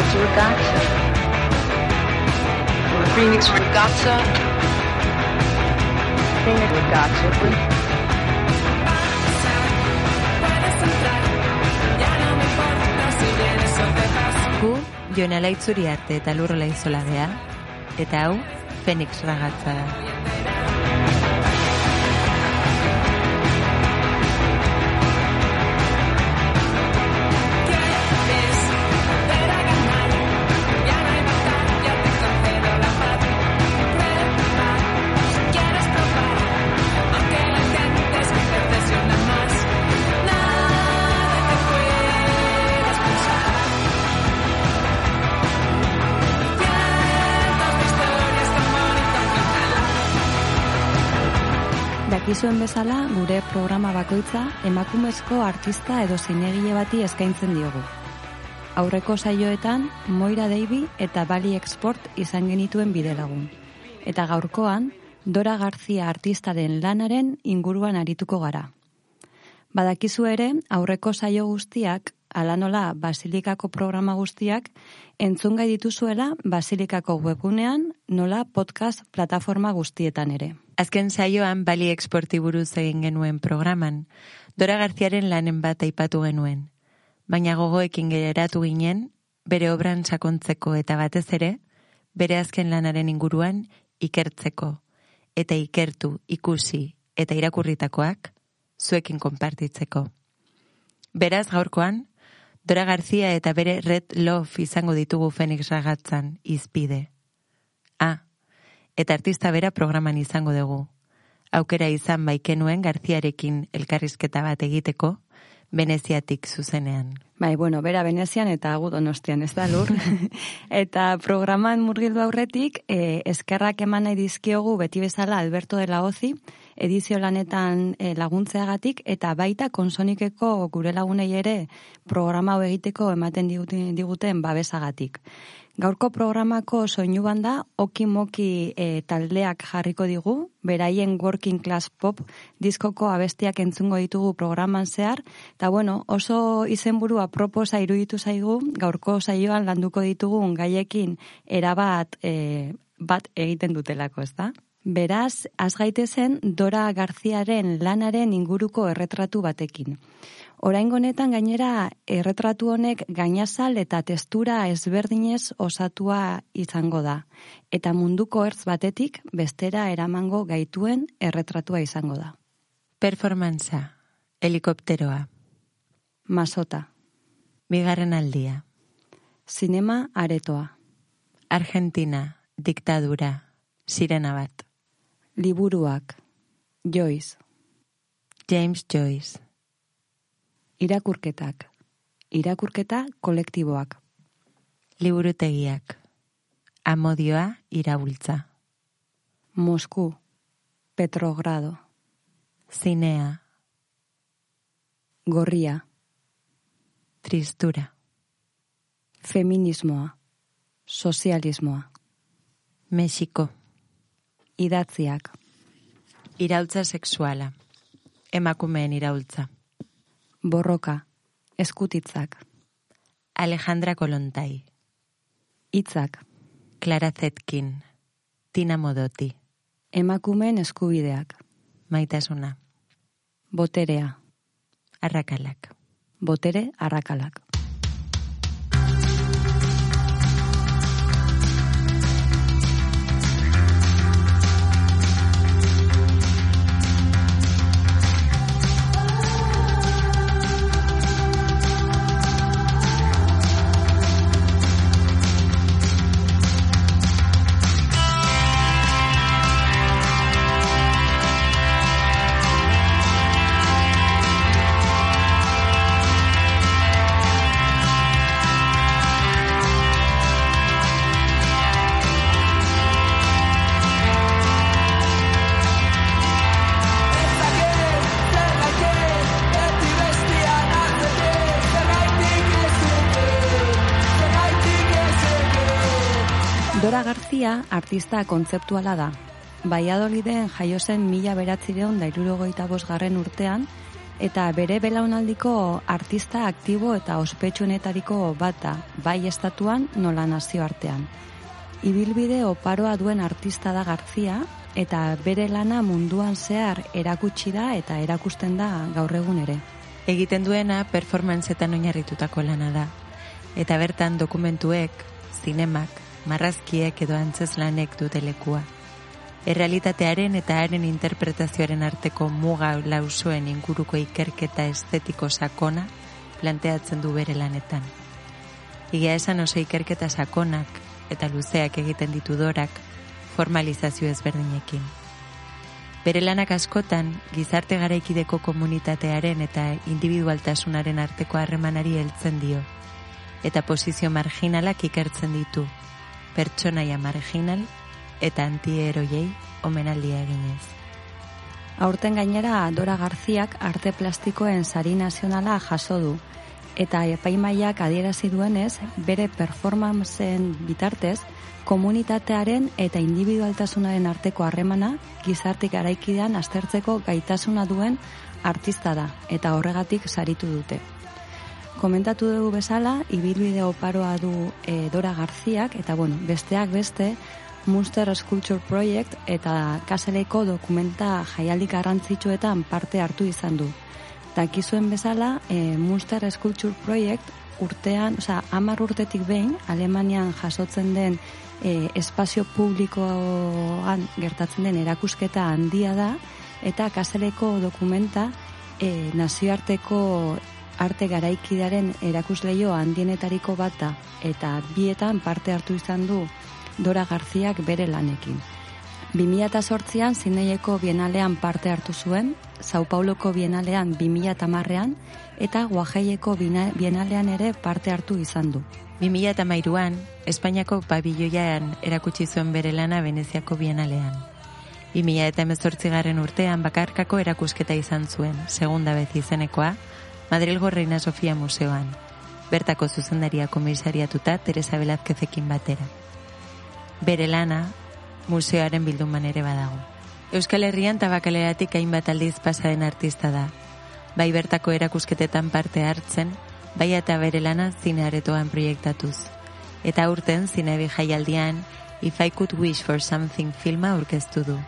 Phoenix Regatta. Phoenix Regatta. Phoenix Regatta. Gu, Jon Alaitzuri arte eta lurrola izola gea, eta hau, Fenix ragatza da. Dakizuen bezala, gure programa bakoitza emakumezko artista edo zinegile bati eskaintzen diogu. Aurreko saioetan, Moira Deibi eta Bali Export izan genituen bidelagun. Eta gaurkoan, Dora Garzia artistaren lanaren inguruan arituko gara. Badakizu ere, aurreko saio guztiak, ala nola Basilikako programa guztiak, entzungai dituzuela Basilikako webunean, nola podcast plataforma guztietan ere. Azken saioan Bali Exporti buruz egin genuen programan, Dora Garziaren lanen bat aipatu genuen. Baina gogoekin geratu ginen, bere obran sakontzeko eta batez ere, bere azken lanaren inguruan ikertzeko, eta ikertu, ikusi eta irakurritakoak zuekin konpartitzeko. Beraz gaurkoan, Dora Garzia eta bere Red Love izango ditugu Fenix ragatzan izpide. Ah, eta artista bera programan izango dugu. Aukera izan baikenuen Garziarekin elkarrizketa bat egiteko, Veneziatik zuzenean. Bai, bueno, bera Venezian eta gu donostian, ez da lur. eta programan murgildu aurretik, eh, eskerrak eman nahi dizkiogu beti bezala Alberto de la Ozi, edizio lanetan eh, laguntzeagatik, eta baita konsonikeko gure lagunei ere programa hau egiteko ematen diguten, diguten babesagatik. Gaurko programako soinu banda Okimoki e, taldeak jarriko digu, beraien Working Class Pop diskoko abestiak entzungo ditugu programan zehar, eta bueno, oso izenburu aproposa iruditu zaigu, gaurko saioan landuko ditugun gaiekin erabat e, bat egiten dutelako, ez da? Beraz, az gaitezen Dora Garziaren lanaren inguruko erretratu batekin. Oraingo honetan gainera erretratu honek gainazal eta testura ezberdinez osatua izango da. Eta munduko ertz batetik bestera eramango gaituen erretratua izango da. Performantza, helikopteroa, Masota, bigarren aldia, sinema aretoa, Argentina, diktadura, sirena bat, liburuak, Joyce, James Joyce, irakurketak, irakurketa kolektiboak, liburutegiak, amodioa irabultza, Mosku, Petrogrado, zinea, gorria, tristura, feminismoa, sozialismoa, Mexiko, idatziak, iraultza sexuala, emakumeen iraultza, borroka, eskutitzak, Alejandra Kolontai, hitzak, Clara Zetkin, Tina Modotti, emakumeen eskubideak, maitasuna, boterea, arrakalak. botere arrakalak. Garzia artista kontzeptuala da. Baiadoliden jaio zen mila beratzireon da irurogeita garren urtean, eta bere belaunaldiko artista aktibo eta ospetsuenetariko bata, bai estatuan nola nazioartean. Ibilbide oparoa duen artista da Garzia, eta bere lana munduan zehar erakutsi da eta erakusten da gaur egun ere. Egiten duena performantzetan oinarritutako lana da. Eta bertan dokumentuek, zinemak, marrazkiek edo antzeslanek dute lekua. Errealitatearen eta haren interpretazioaren arteko muga lausoen inguruko ikerketa estetiko sakona planteatzen du bere lanetan. Igia esan oso ikerketa sakonak eta luzeak egiten ditu dorak formalizazio ezberdinekin. Bere lanak askotan gizarte garaikideko komunitatearen eta individualtasunaren arteko harremanari heltzen dio eta posizio marginalak ikertzen ditu, pertsonaia marginal eta antieroiei omenaldia eginez. Aurten gainera Dora Garziak arte plastikoen sari nazionala jaso du eta epaimaiak adierazi duenez bere performanceen bitartez komunitatearen eta individualtasunaren arteko harremana gizartik garaikidean aztertzeko gaitasuna duen artista da eta horregatik saritu dute. Komentatu dugu bezala, ibilbide oparoa du e, Dora Garziak eta bueno, besteak beste Munster Sculpture Project eta kaseleko dokumenta jaialdik garrantzitsuetan parte hartu izan du. Dakizuen bezala, e, Munster Sculpture Project urtean, osea, amar urtetik behin, Alemanian jasotzen den e, espazio publikoan gertatzen den erakusketa handia da, eta kaseleko dokumenta e, nazioarteko arte garaikidaren erakusleio handienetariko bata, eta bietan parte hartu izan du Dora Garziak bere lanekin. 2008an Zineieko Bienalean parte hartu zuen, Sao Pauloko Bienalean 2008an, eta Guajeieko Bienalean ere parte hartu izan du. 2008an, Espainiako pabilloian erakutsi zuen bere lana Veneziako Bienalean. 2008 garren urtean bakarkako erakusketa izan zuen, segunda bez izenekoa, Madrilgo Reina Sofia Museoan, bertako zuzendaria komisariatuta Teresa Belazkezekin batera bere lana museoaren bilduman ere badago. Euskal Herrian tabakaleratik hainbat aldiz pasaden artista da. Bai bertako erakusketetan parte hartzen, bai eta bere lana zinearetoan proiektatuz. Eta urten zinebi jaialdian If I Could Wish for Something filma aurkeztu du.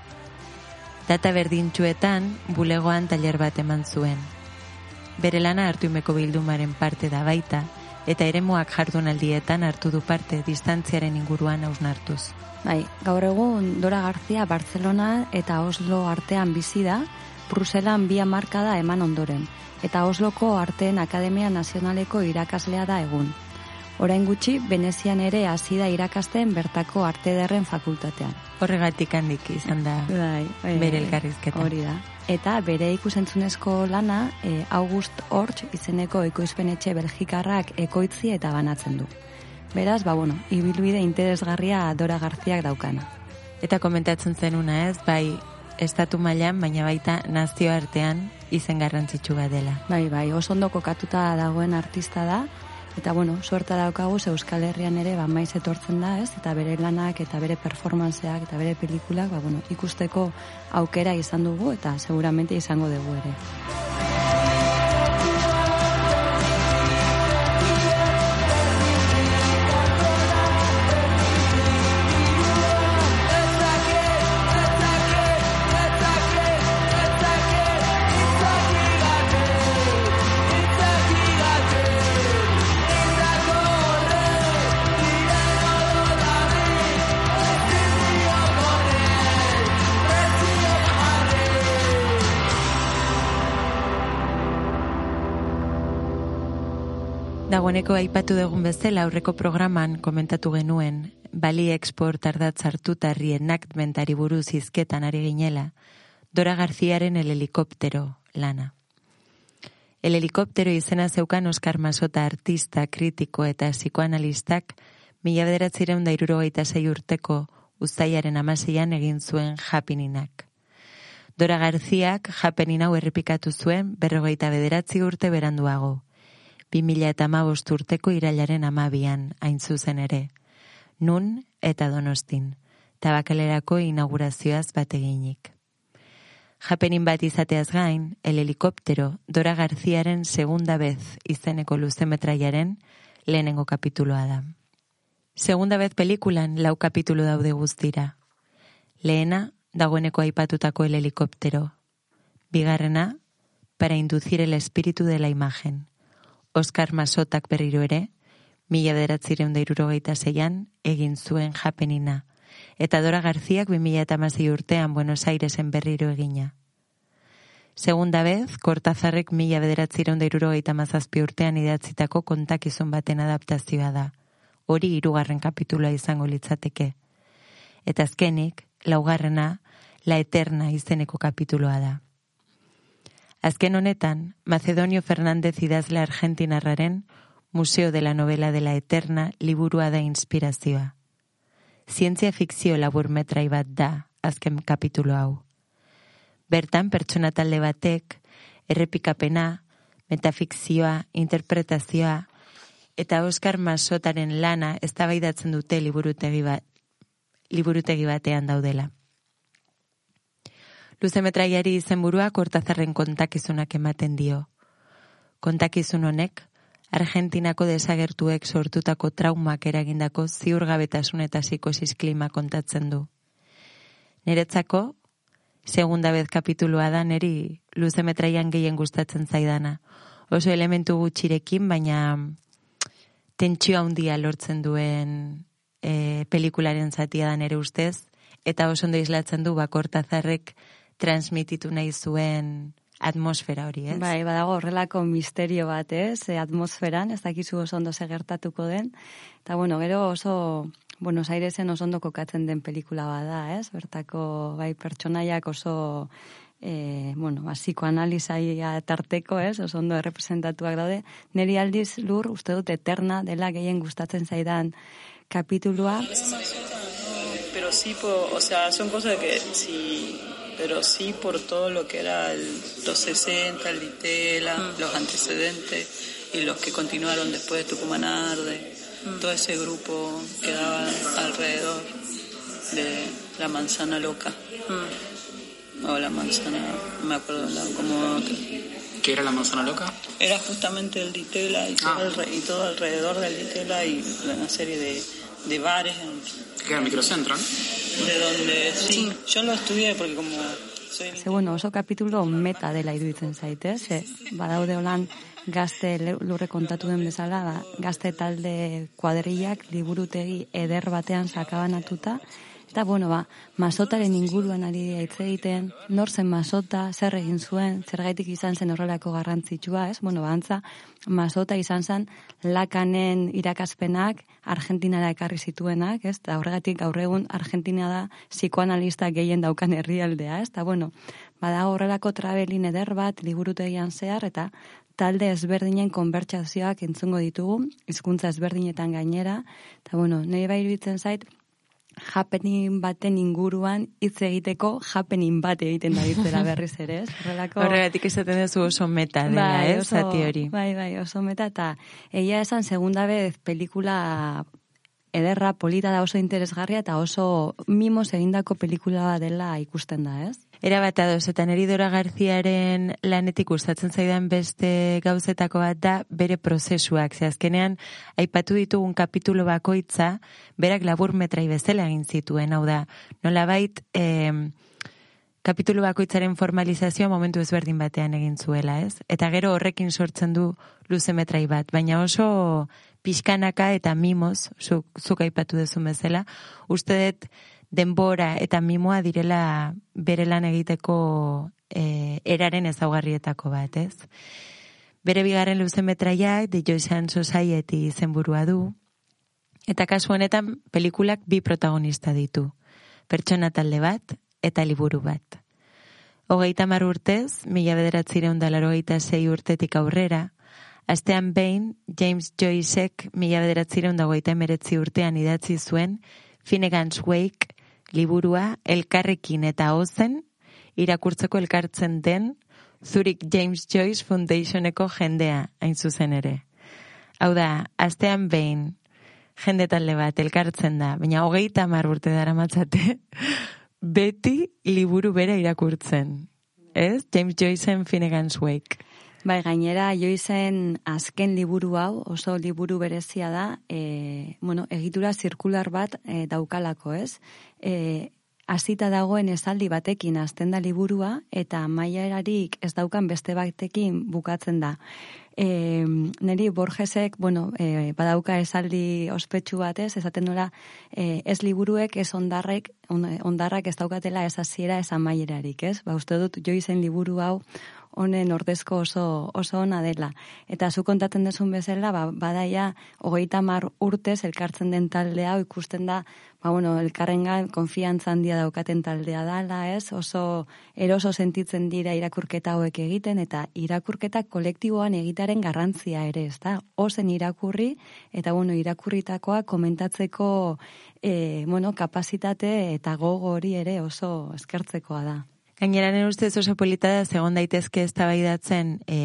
Data berdintxuetan bulegoan taller bat eman zuen. Bere lana hartumeko bildumaren parte da baita, eta eremuak jardunaldietan hartu du parte distantziaren inguruan hausnartuz. Bai, gaur egun Dora Garzia Barcelona eta Oslo artean bizi da, Bruselan bi markada eman ondoren, eta Osloko Arteen Akademia Nazionaleko irakaslea da egun. Orain gutxi, Venezian ere hasi da irakasten bertako arte derren fakultatean. Horregatik handik izan da bai, bai, bere elkarrizketa. Hori da eta bere ikusentzunezko lana e, August Hortz izeneko ekoizpenetxe belgikarrak ekoitzi eta banatzen du. Beraz, ba, bueno, ibilbide interesgarria Dora Garziak daukana. Eta komentatzen zenuna ez, bai, estatu mailan baina baita nazioartean izen garrantzitsu dela. Bai, bai, oso ondo kokatuta dagoen artista da, Eta bueno, suerta daukagu Euskal Herrian ere ba maiz etortzen da, ez? Eta bere lanak eta bere performanceak eta bere pelikulak, ba bueno, ikusteko aukera izan dugu eta seguramente izango dugu ere. Dagoeneko aipatu dugun bezala aurreko programan komentatu genuen, bali export ardatz hartuta reenactmentari buruz izketan ari ginela, Dora Garziaren el helikoptero lana. El helikoptero izena zeukan Oskar Masota artista, kritiko eta psikoanalistak mila bederatzireun dairuro zei urteko uzaiaren amaseian egin zuen japininak. Dora Garziak japenin hau errepikatu zuen berrogeita bederatzi urte beranduago, 2000 eta urteko irailaren amabian, hain zuzen ere. Nun eta donostin, tabakalerako inaugurazioaz bateginik. Japenin bat izateaz gain, el helikoptero Dora Garziaren segunda vez izeneko luzemetraiaren lehenengo kapituloa da. Segunda vez pelikulan lau kapitulu daude guztira. Lehena, dagoeneko aipatutako el helikoptero. Bigarrena, para inducir el espíritu de la imagen. Oscar Masotak berriro ere, mila beratzireun dairurogeita zeian, egin zuen japenina. Eta Dora Garziak 2008 urtean Buenos Airesen berriro egina. Segunda vez, Kortazarrek mila bederatzireun dairurogeita mazazpi urtean idatzitako kontakizun baten adaptazioa da. Hori hirugarren kapitula izango litzateke. Eta azkenik, laugarrena, la eterna izeneko kapituloa da. Azken honetan, Macedonio Fernández idazle argentinarraren Museo de la Novela de la Eterna liburua da inspirazioa. Zientzia fikzio laburmetrai bat da azken kapitulo hau. Bertan pertsona talde batek errepikapena, metafikzioa, interpretazioa eta Oscar Masotaren lana eztabaidatzen dute liburutegi bat liburutegi batean daudela. Luzemetraiari izenburua kortazarren kontakizunak ematen dio. Kontakizun honek, Argentinako desagertuek sortutako traumak eragindako ziurgabetasun eta psikosis klima kontatzen du. Niretzako, segunda bez kapitulua da neri luzemetraian gehien gustatzen zaidana. Oso elementu gutxirekin, baina tentsio handia lortzen duen e, pelikularen zatia da nere ustez, eta oso ondo islatzen du bakortazarrek transmititu nahi zuen atmosfera hori, ez? Bai, badago horrelako misterio bat, ez? E, atmosferan, ez dakizu oso ondo segertatuko den. Eta bueno, gero oso Buenos Airesen oso ondo kokatzen den pelikula bada, ez? Bertako bai pertsonaiak oso e, bueno, basiko analizaia tarteko, ez? Oso ondo representatuak daude. Neri aldiz lur, uste dut eterna dela gehien gustatzen zaidan kapitulua. Pero sí, po, o sea, son cosas que si pero sí por todo lo que era el, los 60, el Ditela, mm. los antecedentes y los que continuaron después de Tucumán Arde, mm. todo ese grupo que daba alrededor de la manzana loca. Mm. O la manzana, no me acuerdo cómo... ¿Qué era la manzana loca? Era justamente el Ditela y, todo, ah. y todo alrededor del Ditela y una serie de, de bares. Que era el microcentro, ¿no? de donde sí, yo lo estudié porque como soy... Ze, bueno, oso kapitulo meta dela iruditzen zaite, ze, badaude holan gazte lurre kontatu den bezala, ba, gazte talde kuadrillak liburutegi eder batean sakabanatuta, Eta, bueno, ba, masotaren inguruan ari hitz egiten, nor zen masota, zer egin zuen, zer gaitik izan zen horrelako garrantzitsua, ez? Bueno, bantza, masota izan zen lakanen irakaspenak Argentinara ekarri zituenak, ez? Eta horregatik gaur egun Argentina da psikoanalista gehien daukan herrialdea, ez? Eta, bueno, bada horrelako trabelin eder bat liburutegian zehar, eta talde ezberdinen konbertsazioak entzungo ditugu, hizkuntza ezberdinetan gainera, eta, bueno, nahi bai zait, happening baten inguruan hitz egiteko happening bat egiten da bizera berriz ere, ez? Horrelako Horregatik esaten duzu oso meta dela, bai, ez? Zati hori. Bai, bai, oso meta eta egia esan segunda vez pelikula ederra, polita da oso interesgarria eta oso mimos egindako pelikula dela ikusten da, ez? Era bat adoz, eta neri Dora Garziaren lanetik gustatzen zaidan beste gauzetako bat da bere prozesuak. Ze azkenean, aipatu ditugun kapitulo bakoitza, berak labur metrai bezala egin zituen, hau da, nola bait, eh, kapitulu bakoitzaren formalizazioa momentu ezberdin batean egin zuela, ez? Eta gero horrekin sortzen du luze metrai bat, baina oso pixkanaka eta mimoz, zuk, zuk aipatu dezu bezala, uste dut denbora eta mimoa direla bere lan egiteko e, eraren ezaugarrietako bat, ez? Bere bigarren luze metraia, The Joycean Society zenburua du, eta kasu honetan pelikulak bi protagonista ditu, pertsona talde bat eta liburu bat. Hogeita mar urtez, mila bederatzireun dalaro zei urtetik aurrera, astean behin, James Joyceek mila bederatzireun dagoita urtean idatzi zuen, Finnegan's Wake, liburua elkarrekin eta ozen irakurtzeko elkartzen den Zurich James Joyce Foundationeko jendea hain zuzen ere. Hau da, astean behin jende talde bat elkartzen da, baina hogeita mar urte dara matzate, beti liburu bera irakurtzen. ez? James Joyceen Finnegan's Wake. Bai, gainera Joyceen azken liburu hau, oso liburu berezia da, e, bueno, egitura zirkular bat e, daukalako, ez? E, hasita dagoen esaldi batekin azten da liburua eta maila erarik ez daukan beste batekin bukatzen da. E, neri Borgesek, bueno, e, badauka esaldi ospetsu batez, esaten nola, e, ez liburuek, ez ondarrek, ondarrak ez daukatela ez hasiera ez amaierarik, ez? Ba, uste dut, jo izen liburu hau, honen ordezko oso, oso ona dela. Eta zu kontatzen desun bezala, ba, badaia, hogeita mar urtez elkartzen den taldea, ikusten da, ba, bueno, elkarrengan konfiantza handia daukaten taldea dala, ez? Oso eroso sentitzen dira irakurketa hauek egiten, eta irakurketa kolektiboan egitaren garrantzia ere, ez da? Ozen irakurri, eta bueno, irakurritakoa komentatzeko, e, bueno, kapasitate eta gogo hori ere oso eskertzekoa da. Gainera nire ustez oso polita da, segon daitezke ez tabaidatzen e,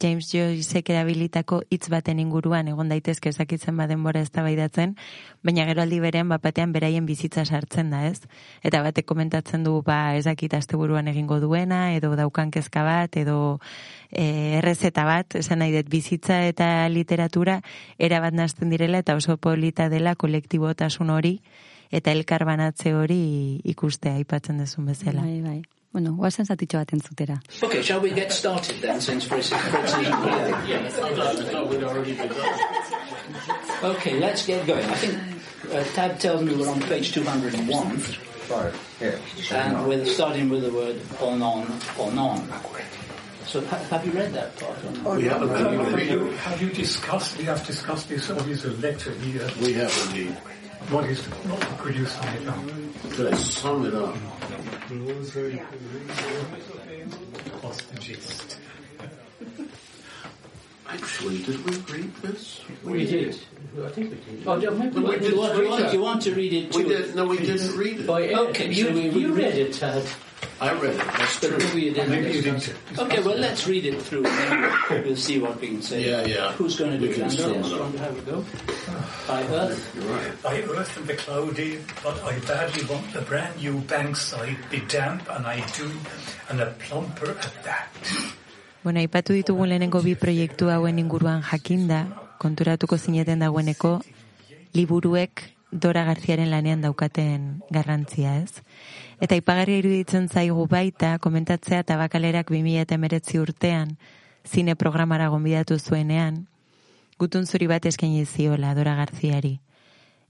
James Joyceek erabilitako hitz baten inguruan, egon daitezke ezakitzen baden bora ez tabaidatzen, baina gero aldi berean bapatean beraien bizitza sartzen da, ez? Eta batek komentatzen du, ba, ezakit asteburuan egingo duena, edo daukan kezka bat, edo e, errezeta bat, esan nahi dut bizitza eta literatura erabat nazten direla, eta oso polita dela kolektibotasun hori, eta elkarbanatze hori ikustea aipatzen dezun bezala. Bai, bai. Bueno, guazen zatitxo bat entzutera. Okay, shall we get started then, since Fritz, Fritz is Okay, let's get going. I think uh, Tab tells me we're on page 201. Sorry, here. And we're starting with the word on, on, on, on. So ha- have you read that part? Or not? We haven't Have read you, it. have you discussed, we have discussed this, or is a letter here, We have indeed. what is, what could you sum it up? Could I sum it up? closer. Yeah. Hostages. Actually, did we read this? We did. I think we did. Oh, do, maybe, We we didn't you, want, you, want, you want to read it We too? did. No, we didn't read it. Okay, You, so we, we you read it, Tad. I read it. That's But true. maybe you didn't. Maybe you didn't. Okay, well, let's read it through and then we'll see what we can say. Yeah, yeah. Who's going to We do it? can Andreas, it you up. want to have a go? By Earth? You're right. I earth and be cloudy, but I badly want the brand new bankside be damp, and I do, and a plumper at that. Bueno, aipatu ditugun lehenengo bi proiektu hauen inguruan jakinda, konturatuko zineten dagoeneko, liburuek Dora Garziaren lanean daukaten garrantzia ez. Eta ipagarria iruditzen zaigu baita, komentatzea tabakalerak 2008 urtean, zine programara gonbidatu zuenean, gutun zuri bat eskaini ziola Dora Garziari.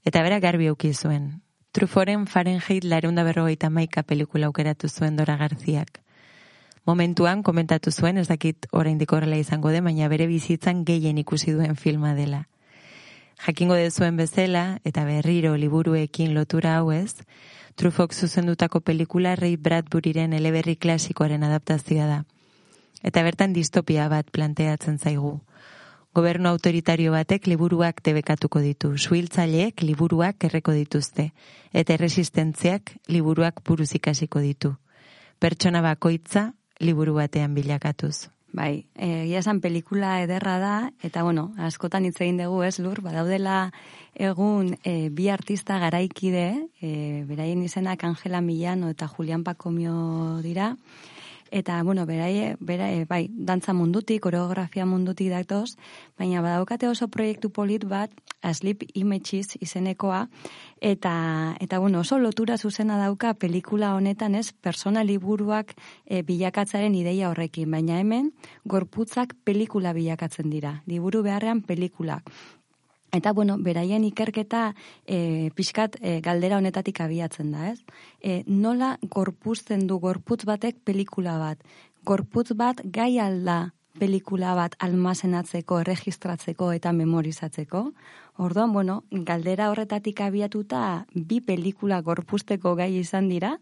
Eta bera garbi auki zuen. Truforen Fahrenheit lareunda berrogeita maika pelikula aukeratu zuen Dora Garziak. Momentuan komentatu zuen, ez dakit oraindik horrela izango den, baina bere bizitzan gehien ikusi duen filma dela. Jakingo dezuen bezala, eta berriro liburuekin lotura hau ez, Trufok zuzendutako pelikula Ray Bradburyren eleberri klasikoaren adaptazioa da. Eta bertan distopia bat planteatzen zaigu. Gobernu autoritario batek liburuak debekatuko ditu, suhiltzaileek liburuak erreko dituzte, eta erresistentziak liburuak buruz ikasiko ditu. Pertsona bakoitza liburu batean bilakatuz. Bai, egia esan pelikula ederra da, eta bueno, askotan hitz egin dugu ez lur, badaudela egun e, bi artista garaikide, e, beraien izenak Angela Millano eta Julian Pacomio dira, eta bueno, beraie, bera, e, bai, dantza mundutik, koreografia mundutik datoz, baina badaukate oso proiektu polit bat, Asleep Images izenekoa, eta, eta bueno, oso lotura zuzena dauka pelikula honetan ez, persona liburuak e, bilakatzaren ideia horrekin, baina hemen gorputzak pelikula bilakatzen dira, liburu beharrean pelikulak. Eta, bueno, beraien ikerketa e, pixkat e, galdera honetatik abiatzen da, ez? E, nola gorpuzten du gorputz batek pelikula bat? Gorputz bat gai alda pelikula bat almazenatzeko, erregistratzeko eta memorizatzeko? Orduan, bueno, galdera horretatik abiatuta bi pelikula gorpuzteko gai izan dira,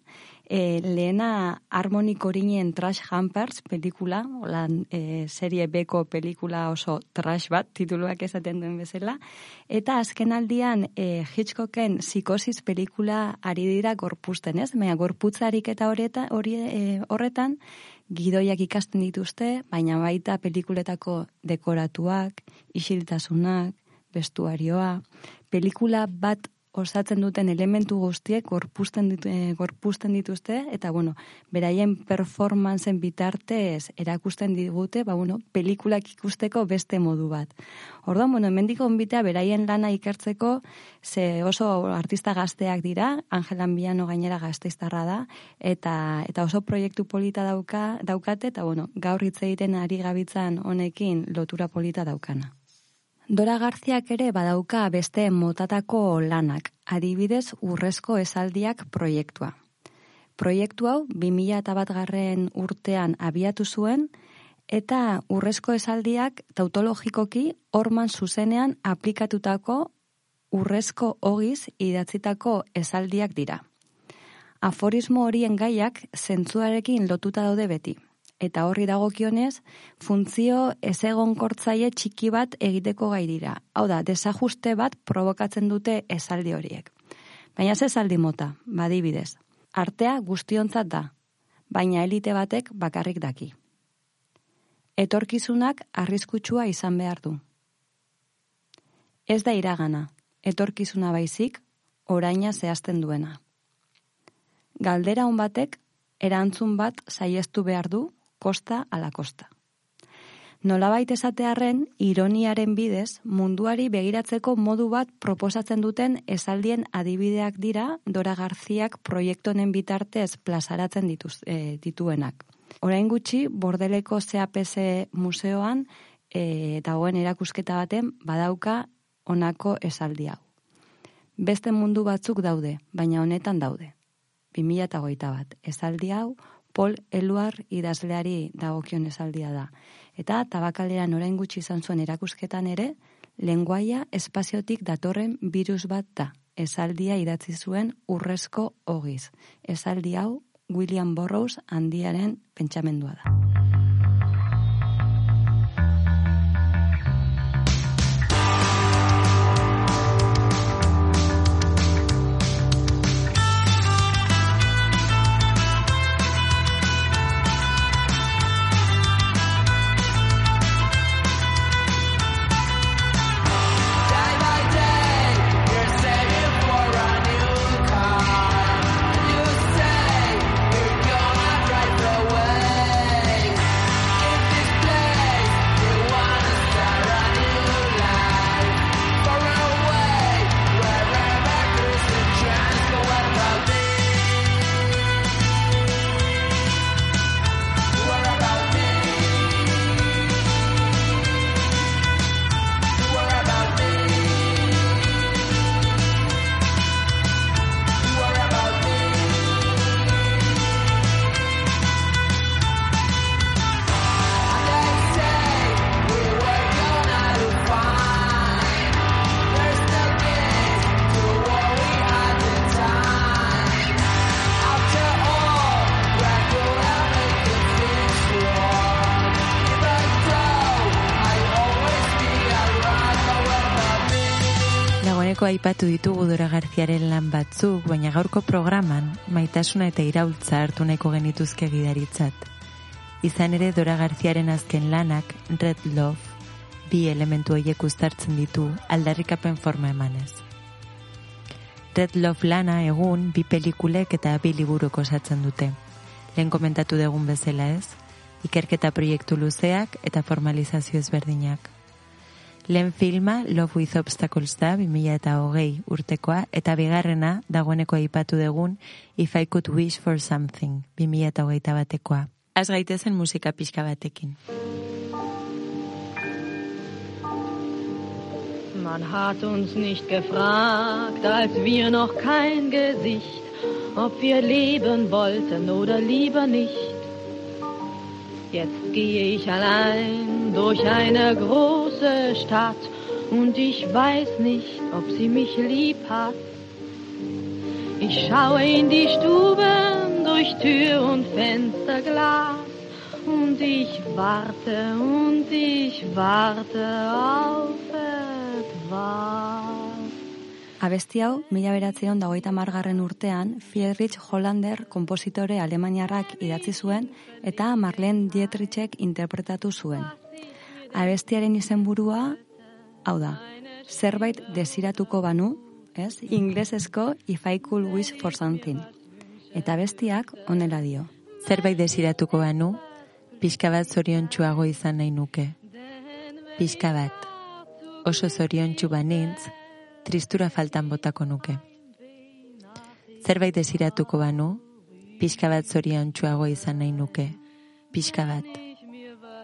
e, lehena Harmonic Orinen Trash Hampers pelikula, olan e, serie beko pelikula oso trash bat, tituluak esaten duen bezala, eta azken aldian e, Hitchcocken psikosis pelikula ari dira gorpuzten, ez? Baina gorputzarik eta horreta, hori, e, horretan, gidoiak ikasten dituzte, baina baita pelikuletako dekoratuak, isiltasunak, vestuarioa, pelikula bat osatzen duten elementu guztiek gorpusten, ditu, eh, gorpusten dituzte, eta bueno, beraien performantzen bitartez erakusten digute, ba bueno, pelikulak ikusteko beste modu bat. Orduan, bueno, mendiko onbitea beraien lana ikertzeko, ze oso artista gazteak dira, Angelan Biano gainera gazteiztarra da, eta eta oso proiektu polita dauka, daukate, eta bueno, gaur hitz egiten ari gabitzan honekin lotura polita daukana. Dora Garziak ere badauka beste motatako lanak, adibidez urrezko esaldiak proiektua. Proiektu hau 2001 garren urtean abiatu zuen, eta urrezko esaldiak tautologikoki orman zuzenean aplikatutako urrezko ogiz idatzitako esaldiak dira. Aforismo horien gaiak zentzuarekin lotuta daude beti eta horri dagokionez, funtzio ezegonkortzaile txiki bat egiteko gai dira. Hau da, desajuste bat provokatzen dute esaldi horiek. Baina ze esaldi mota, badibidez. Artea guztiontzat da, baina elite batek bakarrik daki. Etorkizunak arriskutsua izan behar du. Ez da iragana, etorkizuna baizik, oraina zehazten duena. Galdera hon batek erantzun bat saiestu behar du kosta ala kosta. Nolabait esatearren, ironiaren bidez, munduari begiratzeko modu bat proposatzen duten esaldien adibideak dira Dora Garziak proiektonen bitartez plazaratzen dituz, e, dituenak. Orain gutxi, bordeleko CAPS museoan e, dagoen erakusketa baten badauka honako esaldi hau. Beste mundu batzuk daude, baina honetan daude. 2008 bat, esaldi hau, Pol Eluar idazleari dagokion esaldia da. Eta tabakalean orain gutxi izan zuen erakusketan ere, lenguaia espaziotik datorren virus bat da. Esaldia idatzi zuen urrezko ogiz. Esaldi hau William Burroughs handiaren pentsamendua da. Dagoeneko aipatu ditugu Dora Garziaren lan batzuk, baina gaurko programan maitasuna eta iraultza hartu nahiko genituzke gidaritzat. Izan ere Dora Garziaren azken lanak, Red Love, bi elementu horiek uztartzen ditu aldarrikapen forma emanez. Red Love lana egun bi pelikulek eta bi liburuko osatzen dute. Lehen komentatu dugun bezala ez, ikerketa proiektu luzeak eta formalizazio ezberdinak. Lehen filma Love with Obstacles da 2000 eta hogei urtekoa eta bigarrena dagoeneko aipatu dugun If I Could Wish for Something 2000 eta hogeita batekoa. Az gaitezen musika pixka batekin. Man hat uns nicht gefragt, als wir noch kein Gesicht, ob wir leben wollten oder lieber nicht. Jetzt gehe ich allein durch eine große Stadt und ich weiß nicht, ob sie mich lieb hat. Ich schaue in die Stuben durch Tür und Fensterglas und ich warte und ich warte auf etwas. Abesti hau, mila beratzeon dagoita margarren urtean, Friedrich Hollander kompositore alemaniarrak idatzi zuen eta Marlene Dietrichek interpretatu zuen. Abestiaren izenburua, hau da, zerbait desiratuko banu, ez? Inglesezko If I Could Wish for Something. Eta bestiak onela dio. Zerbait desiratuko banu, pixka bat zoriontsuago izan nahi nuke. Pixka bat, oso zoriontsu banintz, tristura faltan botako nuke. Zerbait desiratuko banu, pixka bat zoriontsuago izan nahi nuke. Pixka bat,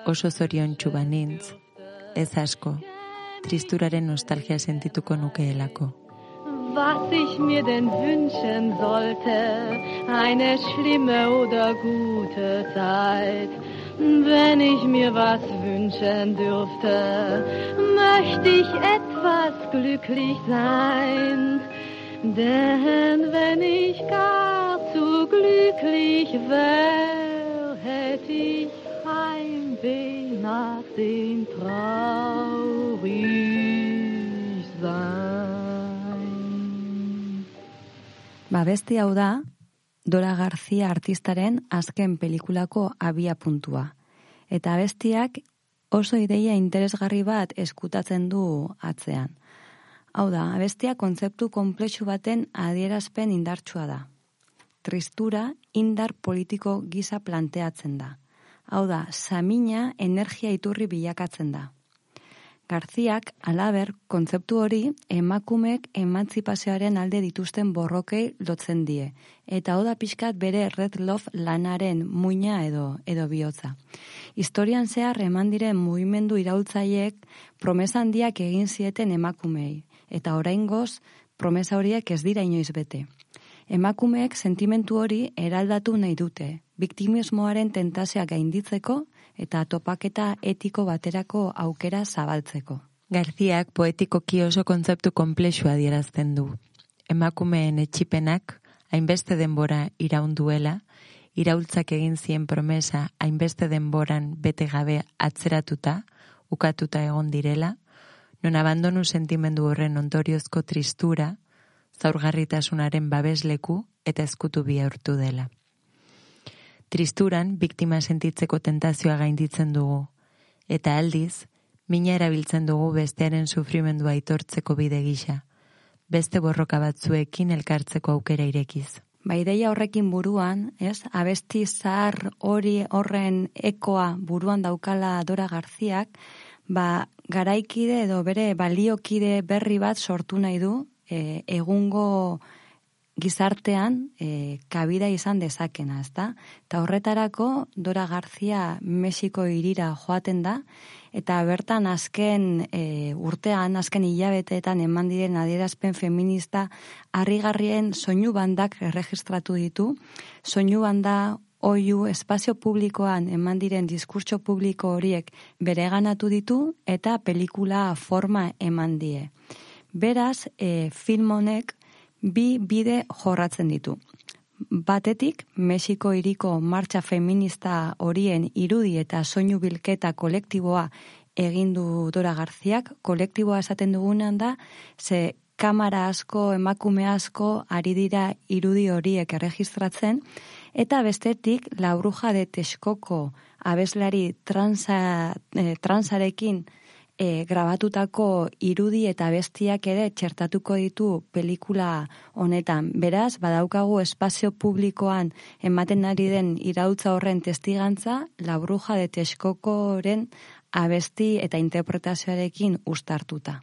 oso zoriontsu banintz, ez asko, tristuraren nostalgia sentituko nukeelako. Was ich mir denn wünschen sollte, eine schlimme oder gute Zeit. Wenn ich mir was wünschen dürfte, möchte ich etwas glücklich sein. Denn wenn ich gar zu glücklich wär, hätte ich Heimweh nach dem traurig sein. Ba, besti hau da, Dora García artistaren azken pelikulako abia puntua. Eta bestiak oso ideia interesgarri bat eskutatzen du atzean. Hau da, abestia kontzeptu konplexu baten adierazpen indartsua da. Tristura indar politiko gisa planteatzen da. Hau da, samina energia iturri bilakatzen da. Garziak, alaber, kontzeptu hori emakumek emantzipazioaren alde dituzten borrokei lotzen die. Eta hau da pixkat bere Red Love lanaren muina edo edo bihotza. Historian zehar eman diren mugimendu iraultzaileek promesa handiak egin zieten emakumei. Eta oraingoz promesa horiek ez dira inoiz bete. Emakumeek sentimentu hori eraldatu nahi dute, biktimismoaren tentazioa gainditzeko eta topaketa etiko baterako aukera zabaltzeko. Garziak poetikoki oso kontzeptu konplexua adierazten du. Emakumeen etxipenak hainbeste denbora iraunduela, iraultzak egin zien promesa hainbeste denboran bete gabe atzeratuta, ukatuta egon direla, non abandonu sentimendu horren ondoriozko tristura, zaurgarritasunaren babesleku eta eskutu bihurtu dela. Tristuran biktima sentitzeko tentazioa gainditzen dugu, eta aldiz, mina erabiltzen dugu bestearen sufrimendua aitortzeko bide gisa, beste borroka batzuekin elkartzeko aukera irekiz. Ba, ideia horrekin buruan, ez, abesti zahar hori horren ekoa buruan daukala Dora Garziak, ba, garaikide edo bere baliokide berri bat sortu nahi du, e, egungo gizartean e, kabida izan dezakena, ezta? Eta horretarako Dora Garzia Mexiko irira joaten da, eta bertan azken e, urtean, azken hilabeteetan eman diren adierazpen feminista harrigarrien soinu bandak erregistratu ditu, soinu banda oiu espazio publikoan eman diren diskurtso publiko horiek bereganatu ditu eta pelikula forma eman die. Beraz, e, film honek bi bide jorratzen ditu. Batetik, Mexiko iriko martxa feminista horien irudi eta soinu bilketa kolektiboa egindu Dora Garziak, kolektiboa esaten dugunean da, ze kamara asko, emakume asko, ari dira irudi horiek erregistratzen, eta bestetik, la bruja de Texkoko abeslari transa, eh, transarekin e, grabatutako irudi eta bestiak ere txertatuko ditu pelikula honetan. Beraz, badaukagu espazio publikoan ematen ari den irautza horren testigantza, la bruja de Texkokoren abesti eta interpretazioarekin ustartuta.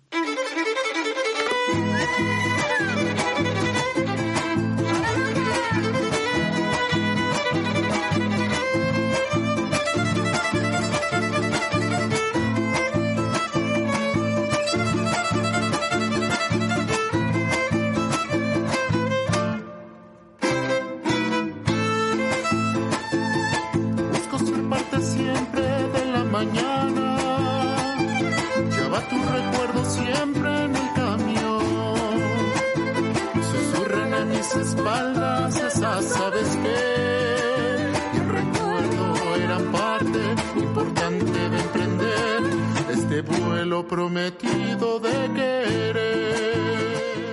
Vuelo prometido de querer.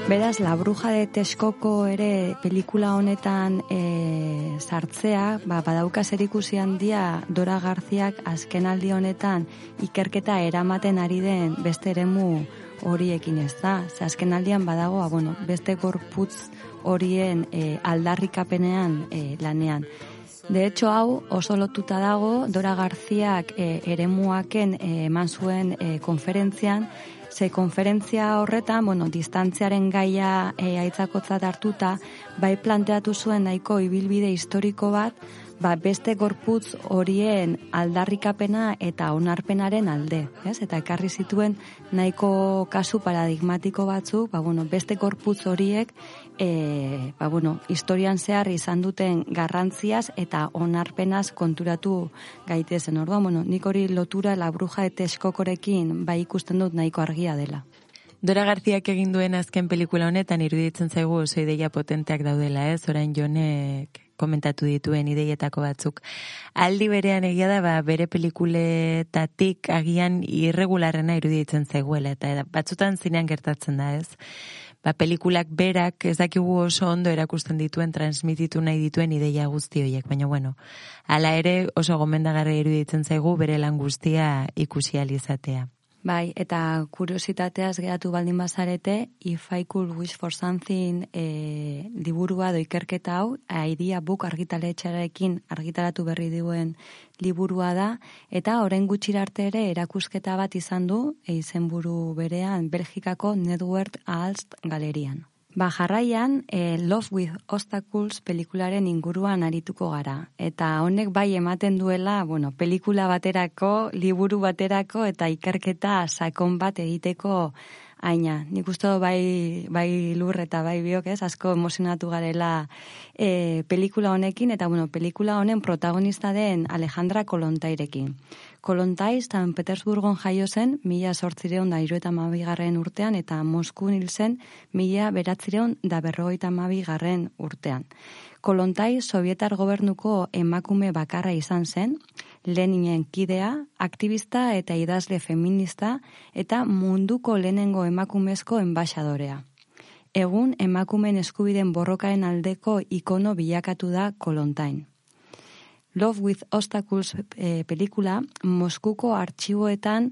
Beraz, La Bruja de Texkoko ere pelikula honetan e, sartzea, ba, badauka zerikusi handia Dora Garziak azkenaldi honetan ikerketa eramaten ari den beste eremu horiekin ez da. Ze azken aldian badago, ba, bueno, beste gorputz horien e, aldarrikapenean e, lanean. De hecho, hau oso lotuta dago, Dora Garziak e, eremuaken e, eman zuen e, konferentzian, ze konferentzia horretan, bueno, distantziaren gaia e, aitzakotzat hartuta, bai planteatu zuen nahiko ibilbide historiko bat, ba, beste gorputz horien aldarrikapena eta onarpenaren alde, ez? Eta ekarri zituen nahiko kasu paradigmatiko batzuk, ba, bueno, beste gorputz horiek e, ba, bueno, historian zehar izan duten garrantziaz eta onarpenaz konturatu gaitezen. Orduan, bueno, nik hori lotura la bruja eta eskokorekin bai ikusten dut nahiko argia dela. Dora Garziak egin duen azken pelikula honetan iruditzen zaigu oso ideia potenteak daudela, ez? Orain jonek komentatu dituen ideietako batzuk. Aldi berean egia da, ba, bere pelikuletatik agian irregularrena iruditzen zaiguela, eta batzutan zinean gertatzen da, ez? Ba, pelikulak berak ez dakigu oso ondo erakusten dituen, transmititu nahi dituen ideia guzti horiek, baina bueno, hala ere oso gomendagarra iruditzen zaigu bere lan guztia ikusi izatea. Bai, eta kuriositateaz geratu baldin bazarete, If I Could Wish for Something e, liburua do ikerketa hau, idea book argitaletxarekin argitaratu berri duen liburua da, eta orain gutxir arte ere erakusketa bat izan du, e, izenburu berean, Belgikako Network Alst galerian. Ba, jarraian, e, Love with Obstacles pelikularen inguruan arituko gara. Eta honek bai ematen duela, bueno, pelikula baterako, liburu baterako eta ikerketa sakon bat egiteko aina. Nik uste bai, bai lur eta bai biok ez, asko emozionatu garela e, pelikula honekin, eta bueno, pelikula honen protagonista den Alejandra Kolontairekin. Kolontai, San Petersburgon jaio zen, mila sortzireon da irueta mabigarren urtean, eta Moskun hil zen, mila beratzireon da berrogeita mabigarren urtean. Kolontai, Sovietar gobernuko emakume bakarra izan zen, Leninen kidea, aktivista eta idazle feminista eta munduko lehenengo emakumezko enbaixadorea. Egun emakumen eskubiden borrokaen aldeko ikono bilakatu da Kolontain. Love with Obstacles e, pelikula Moskuko artxiboetan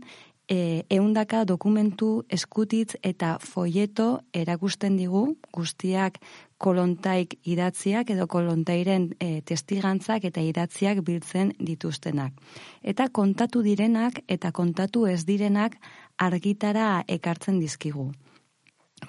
e, eundaka dokumentu eskutitz eta foieto erakusten digu, guztiak kolontaik idatziak edo kolontairen e, testigantzak eta idatziak biltzen dituztenak. Eta kontatu direnak eta kontatu ez direnak argitara ekartzen dizkigu.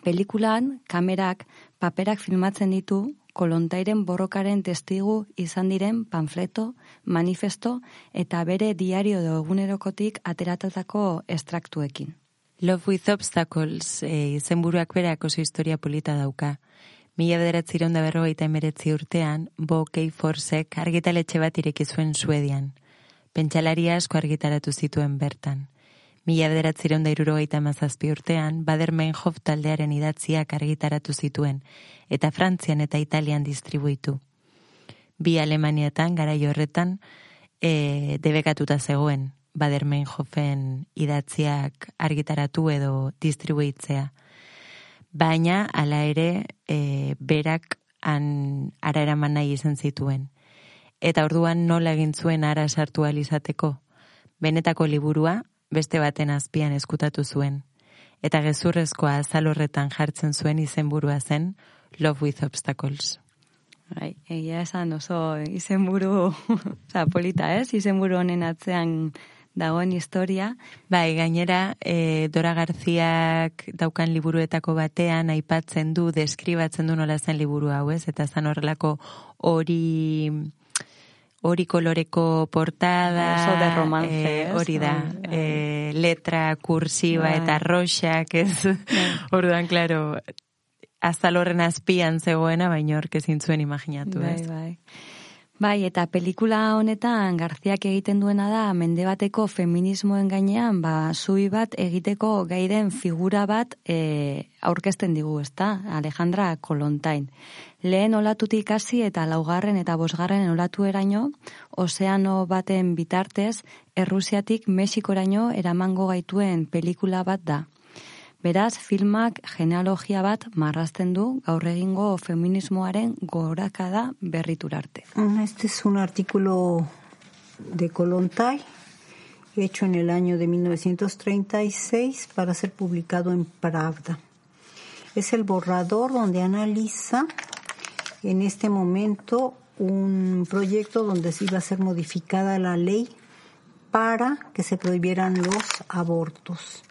Pelikulan, kamerak, paperak filmatzen ditu, kolontairen borrokaren testigu izan diren panfleto, manifesto eta bere diario edo egunerokotik ateratatako estraktuekin. Love with Obstacles e, izenburuak berak oso historia polita dauka. Mila bederatziron da berrogeita emeretzi urtean, Bo Kei Forsek argitaletxe bat ireki zuen Suedian. Pentsalaria asko argitaratu zituen bertan. Mila bederatziron da irurogeita mazazpi urtean, Bader-Meinhof taldearen idatziak argitaratu zituen, eta Frantzian eta Italian distribuitu. Bi Alemaniatan, gara horretan, e, debekatuta zegoen, Bader-Meinhofen idatziak argitaratu edo distribuitzea. Baina, hala ere, e, berak an, ara eraman nahi izan zituen. Eta orduan nola egin zuen ara sartu alizateko. Benetako liburua, beste baten azpian eskutatu zuen, eta gezurrezkoa azal horretan jartzen zuen izenburua zen Love with Obstacles. Bai, egia esan oso izenburu, oza, polita ez, izenburu honen atzean dagoen historia. Bai, gainera, e, Dora Garziak daukan liburuetako batean aipatzen du, deskribatzen du nola zen liburu hau ez, eta zan horrelako hori hori koloreko portada, Oso de romance, eh, hori da, eh, letra kursiba bai. eta roxak, ez, orduan, klaro, azal horren azpian zegoena, baina horke zintzuen imaginatu, bai, ez? Bai, bai. Eta pelikula honetan Garziak egiten duena da mende bateko feminismoen gainean ba zui bat egiteko gairen figura bat e, aurkezten digu, ezta? Alejandra Kolontain lehen olatutik hasi eta laugarren eta bosgarren olatu eraino, ozeano baten bitartez, Errusiatik Mexikoraino eramango gaituen pelikula bat da. Beraz, filmak genealogia bat marrazten du gaur egingo feminismoaren gorakada berriturarte. Este es un artículo de Kolontai hecho en el año de 1936 para ser publicado en Pravda. Es el borrador donde analiza en este momento un proyecto donde se iba a ser modificada la ley para que se prohibieran los abortos.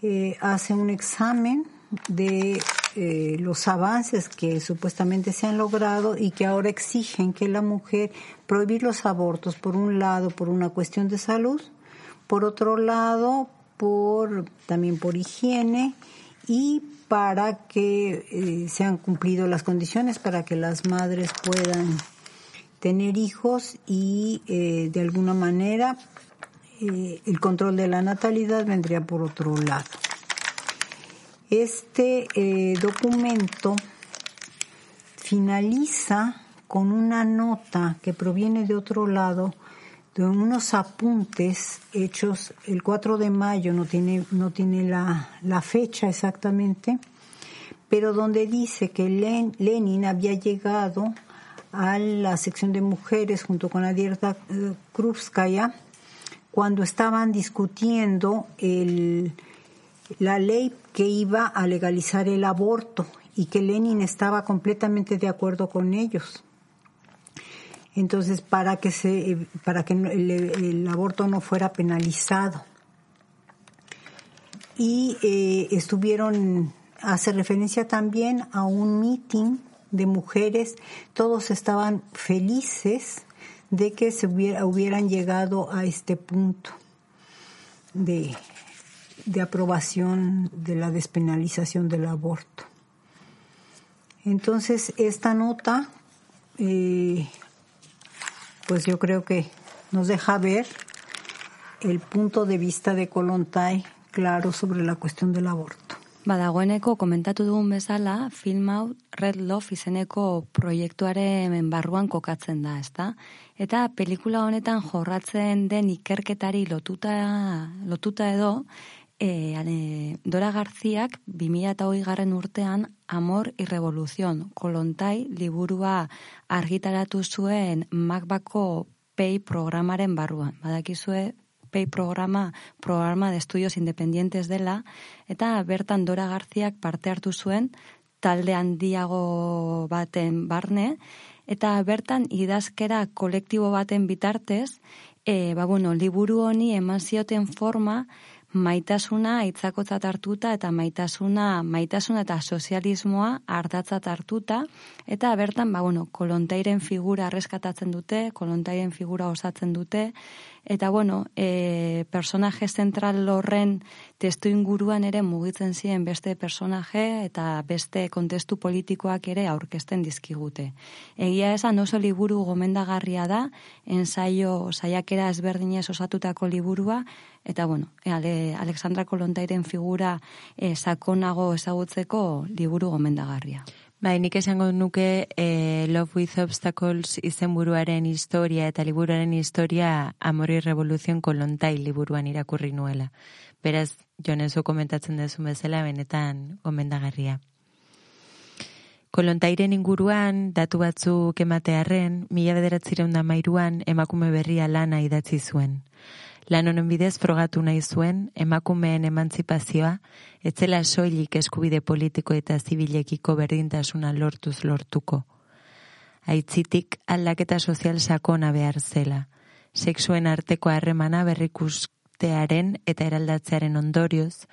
Eh, hace un examen de eh, los avances que supuestamente se han logrado y que ahora exigen que la mujer prohibir los abortos, por un lado, por una cuestión de salud, por otro lado, por también por higiene y para que eh, sean cumplido las condiciones para que las madres puedan tener hijos y eh, de alguna manera eh, el control de la natalidad vendría por otro lado. Este eh, documento finaliza con una nota que proviene de otro lado, de unos apuntes hechos el 4 de mayo, no tiene, no tiene la, la fecha exactamente, pero donde dice que Len- Lenin había llegado a la sección de mujeres junto con Adierta eh, Krupskaya cuando estaban discutiendo la ley que iba a legalizar el aborto y que Lenin estaba completamente de acuerdo con ellos. Entonces, para que el, el aborto no fuera penalizado. Y eh, estuvieron, hace referencia también a un meeting de mujeres, todos estaban felices de que se hubiera, hubieran llegado a este punto de, de aprobación de la despenalización del aborto. Entonces, esta nota, eh, pues yo creo que nos deja ver el punto de vista de Kolontai claro sobre la cuestión del aborto. Badagoeneko komentatu dugun bezala, film hau Red Love izeneko proiektuaren barruan kokatzen da, ezta? Eta pelikula honetan jorratzen den ikerketari lotuta, lotuta edo, e, ale, Dora Garziak 2008 garren urtean Amor y Revolución, kolontai liburua argitaratu zuen Macbako Pay programaren barruan. Badakizue, Pay programa, programa de estudios independientes dela, eta bertan Dora Garziak parte hartu zuen talde handiago baten barne, eta bertan idazkera kolektibo baten bitartez, e, ba, bueno, liburu honi eman zioten forma, maitasuna hitzakotzat hartuta eta maitasuna, maitasuna eta sozialismoa ardatzat hartuta eta bertan ba bueno, kolontairen figura erreskatatzen dute, kolontairen figura osatzen dute eta bueno, e, personaje zentral horren testu inguruan ere mugitzen ziren beste personaje eta beste kontestu politikoak ere aurkezten dizkigute. Egia esan oso liburu gomendagarria da, ensaio saiakera ezberdinez osatutako liburua eta bueno, e, Ale, Alexandra Kolontairen figura e, sakonago ezagutzeko liburu gomendagarria. Bai, nik esango nuke eh, Love with Obstacles izenburuaren historia eta liburuaren historia Amori Revoluzion kolontai liburuan irakurri nuela. Beraz, jonezu komentatzen dezu bezala benetan gomendagarria. Kolontairen inguruan, datu batzuk ematearren, mila bederatzireun mairuan, emakume berria lana idatzi zuen. Lan honen bidez frogatu nahi zuen, emakumeen emantzipazioa, etzela soilik eskubide politiko eta zibilekiko berdintasuna lortuz lortuko. Aitzitik aldaketa sozial sakona behar zela. Sexuen arteko harremana berrikustearen eta eraldatzearen ondorioz,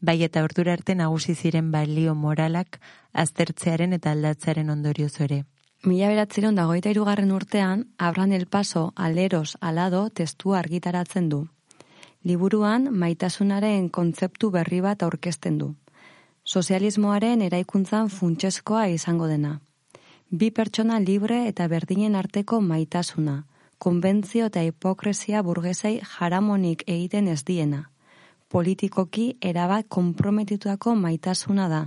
bai eta ordura arte nagusi ziren balio moralak aztertzearen eta aldatzearen ondorioz ere. Mila beratzeron dagoita irugarren urtean, Abran El Paso, Aleros, Alado, testu argitaratzen du. Liburuan, maitasunaren kontzeptu berri bat aurkezten du. Sozialismoaren eraikuntzan funtsezkoa izango dena. Bi pertsona libre eta berdinen arteko maitasuna, konbentzio eta hipokresia burgesei jaramonik egiten ez diena. Politikoki erabat konprometituako maitasuna da,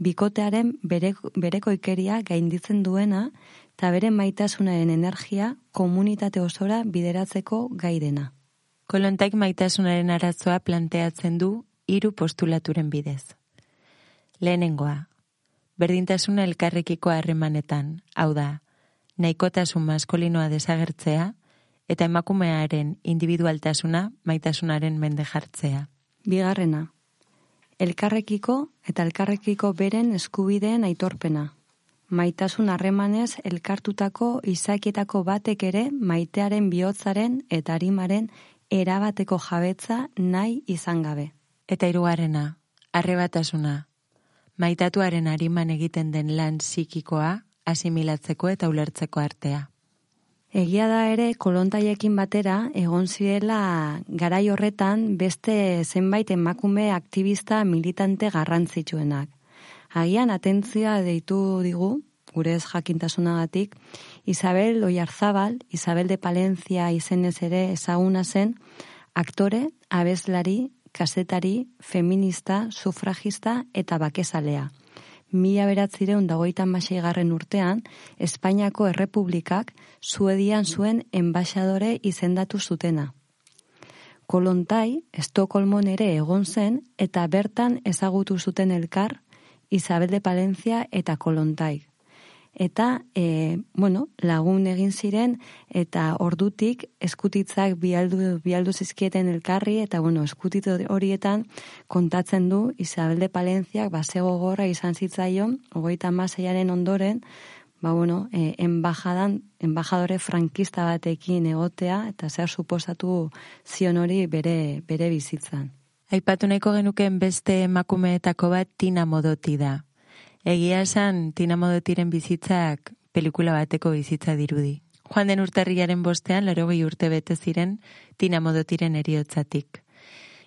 bikotearen bere, bereko ikeria gainditzen duena eta bere maitasunaren energia komunitate osora bideratzeko gai dena. Kolontaik maitasunaren arazoa planteatzen du hiru postulaturen bidez. Lehenengoa, berdintasuna elkarrekiko harremanetan, hau da, nahikotasun maskolinoa desagertzea, eta emakumearen individualtasuna maitasunaren mende jartzea. Bigarrena, elkarrekiko eta elkarrekiko beren eskubideen aitorpena. Maitasun harremanez elkartutako izakietako batek ere maitearen bihotzaren eta harimaren erabateko jabetza nahi izan gabe. Eta hirugarrena, arrebatasuna. Maitatuaren hariman egiten den lan psikikoa asimilatzeko eta ulertzeko artea. Egia da ere kolontaiekin batera egon zirela garai horretan beste zenbait emakume aktivista militante garrantzitsuenak. Agian atentzia deitu digu, gure ez jakintasunagatik, Isabel Oiarzabal, Isabel de Palencia izenez ere ezaguna zen, aktore, abeslari, kasetari, feminista, sufragista eta bakezalea. Mila beratzireun dagoitan garren urtean, Espainiako Errepublikak Suedian zuen enbaixadore izendatu zutena. Kolontai, Estokolmon ere egon zen, eta bertan ezagutu zuten elkar, Isabel de Palencia eta Kolontai eta e, bueno, lagun egin ziren eta ordutik eskutitzak bialdu, bialdu zizkieten elkarri eta bueno, eskutit horietan kontatzen du Isabel de Palenciak basego gorra izan zitzaion, ogoita maseiaren ondoren, ba bueno, e, embajadan, embajadore frankista batekin egotea eta zer suposatu zion hori bere, bere bizitzan. Aipatu nahiko genuken beste emakumeetako bat tina modoti da. Egia esan, Tina Modotiren bizitzak pelikula bateko bizitza dirudi. Joan den urtarriaren bostean, larogei urte bete ziren Tina Modotiren eriotzatik.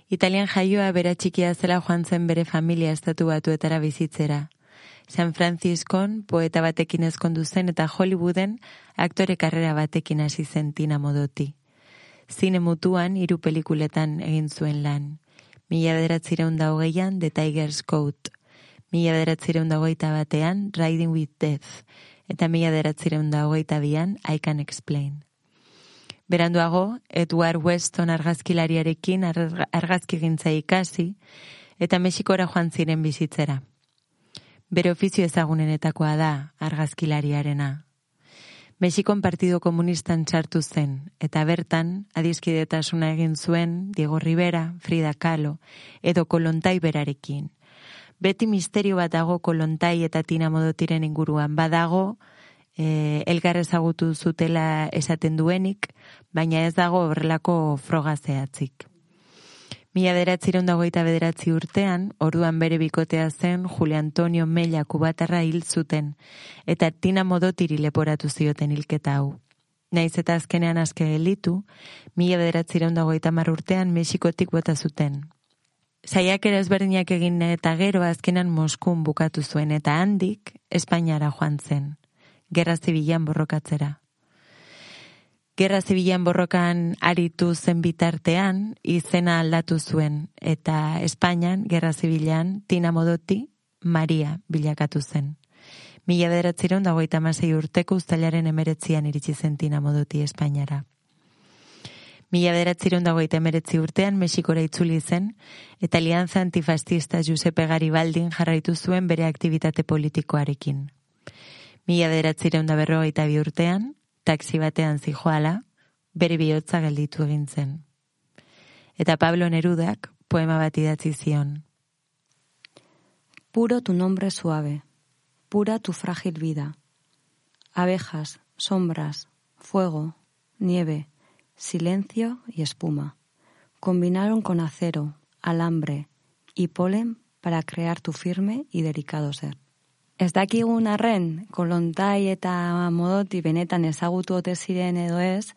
Italian jaioa bera txikia zela joan zen bere familia estatu batuetara bizitzera. San Franciscon poeta batekin ezkondu zen eta Hollywooden aktore karrera batekin hasi zen Tina Modoti. Zine mutuan hiru pelikuletan egin zuen lan. Mila bederatzireun da hogeian The Tiger's Coat, mila bederatzireun dagoita batean, Riding with Death, eta mila bederatzireun dagoita bian, I Can Explain. Beranduago, Edward Weston argazkilariarekin argazki gintza ikasi, eta Mexikora joan ziren bizitzera. Bere ofizio ezagunenetakoa da argazkilariarena. Mexikon Partido Komunistan txartu zen, eta bertan, adizkidetasuna egin zuen Diego Rivera, Frida Kahlo, edo Kolontai berarekin, beti misterio bat dago kolontai eta tina modotiren inguruan. Badago, e, elgar ezagutu zutela esaten duenik, baina ez dago horrelako froga zehatzik. Mila beratzireun dago eta bederatzi urtean, orduan bere bikotea zen Julio Antonio Mella kubatarra hil zuten, eta tina modotiri leporatu zioten hilketa hau. Naiz eta azkenean azke elitu, mila bederatzireun dago eta urtean Mexikotik bota zuten, Zaiak ere ezberdinak egin eta gero azkenan Moskun bukatu zuen eta handik Espainiara joan zen, gerra zibilan borrokatzera. Gerra zibilan borrokan aritu zen bitartean izena aldatu zuen eta Espainian gerra zibilan Tina Modoti Maria bilakatu zen. Mila bederatziron dagoita masei urteko ustalaren emeretzian iritsi zen Tina Modoti Espainiara. Mila bederatziron dago eta emeretzi urtean Mexikora itzuli zen, eta alianza antifascista Giuseppe Garibaldin jarraitu zuen bere aktivitate politikoarekin. Mila bederatziron da berro eta bi urtean, taksi batean zijoala, bere bihotza gelditu egin zen. Eta Pablo Nerudak poema bat idatzi zion. Puro tu nombre suave, pura tu frágil vida. Abejas, sombras, fuego, nieve, silencio y espuma. Combinaron con acero, alambre y polen para crear tu firme y delicado ser. Ez dakigun arren, kolontai eta modoti benetan ezagutu ote ziren edo ez,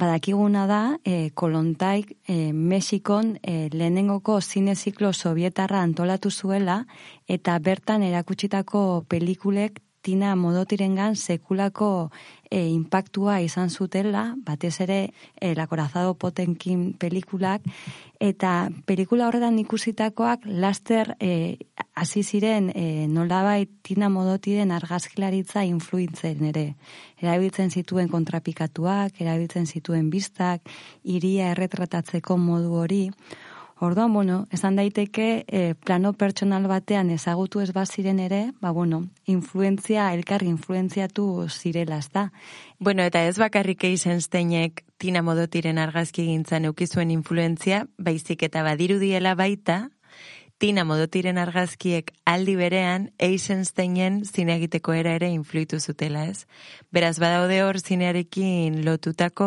badakiguna da, e, kolontai e, Mexikon e, lehenengoko zineziklo sovietarra antolatu zuela eta bertan erakutsitako pelikulek tina modotirengan sekulako e, impactua izan zutela, batez ere e, lakorazado potenkin pelikulak, eta pelikula horretan ikusitakoak laster e, hasi ziren e, nolabait tina modotiren argazkilaritza influintzen ere. Erabiltzen zituen kontrapikatuak, erabiltzen zituen biztak, iria erretratatzeko modu hori, Orduan, bueno, esan daiteke eh, plano pertsonal batean ezagutu ez baziren ere, ba, bueno, influenzia, elkar influenziatu zirela, ez da. Bueno, eta ez bakarrik Eisensteinek Tina Modotiren argazki gintzan eukizuen influentzia, baizik eta badirudiela baita, Tina Modotiren argazkiek aldi berean Eisensteinen zine egiteko era ere influitu zutela, ez? Beraz, badaude hor zinearekin lotutako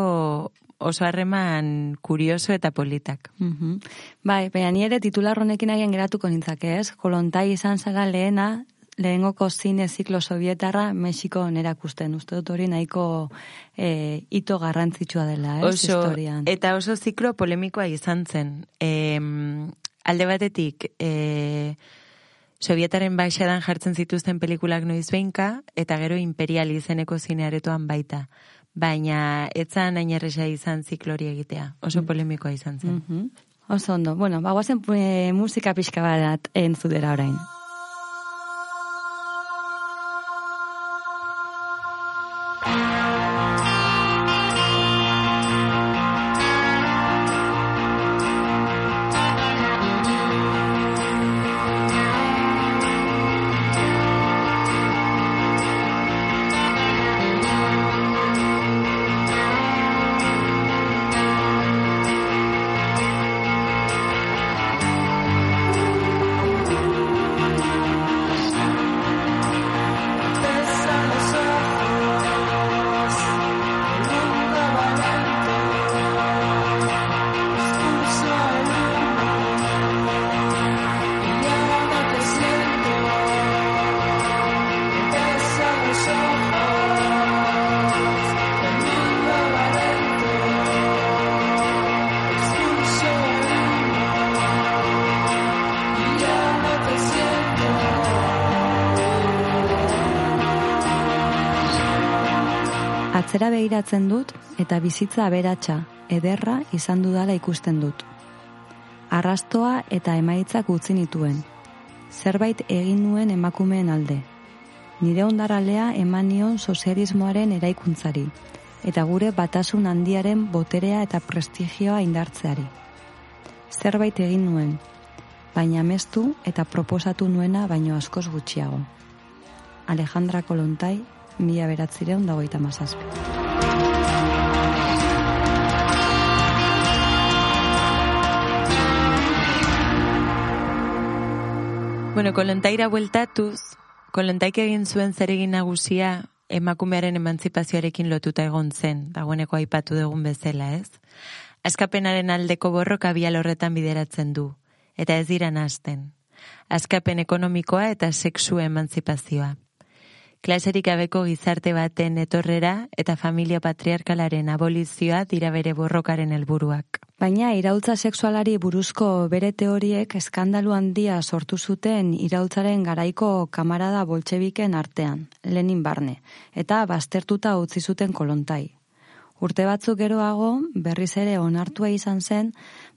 oso harreman kurioso eta politak. Mhm. Bai, baina ni ere titular honekin haien geratuko nintzake, ez? Kolontai izan zara lehena, lehengoko zine ziklo sovietarra Mexiko nerakusten. Uste dut hori nahiko e, ito garrantzitsua dela, ez? Oso, historian. eta oso ziklo polemikoa izan zen. E, alde batetik, e, Sovietaren baixadan jartzen zituzten pelikulak noiz behinka, eta gero imperial izeneko zinearetoan baita. Baina etzan hain erresa izan ziklori egitea. Oso polemikoa izan zen. Mhm. Oso ondo. Bueno, bagoazen e, musika pixka bat entzudera orain. Atzera begiratzen dut eta bizitza aberatsa, ederra izan dudala ikusten dut. Arrastoa eta emaitzak utzi nituen. Zerbait egin nuen emakumeen alde. Nire ondarralea eman nion sozialismoaren eraikuntzari, eta gure batasun handiaren boterea eta prestigioa indartzeari. Zerbait egin nuen, baina mestu eta proposatu nuena baino askoz gutxiago. Alejandra Kolontai, mila beratzireun dagoita mazazpi. Bueno, kolontaira bueltatuz, kolontaik egin zuen zeregin nagusia emakumearen emantzipazioarekin lotuta egon zen, dagoeneko aipatu dugun bezala, ez? Askapenaren aldeko borroka bial horretan bideratzen du, eta ez dira hasten. Askapen ekonomikoa eta sexu emantzipazioa. Klaserik gabeko gizarte baten etorrera eta familia patriarkalaren abolizioa dira bere borrokaren helburuak. Baina iraultza sexualari buruzko bere teoriek eskandalu handia sortu zuten iraultzaren garaiko kamarada boltsebiken artean, Lenin barne, eta baztertuta utzi zuten kolontai. Urte batzuk geroago, berriz ere onartua izan zen,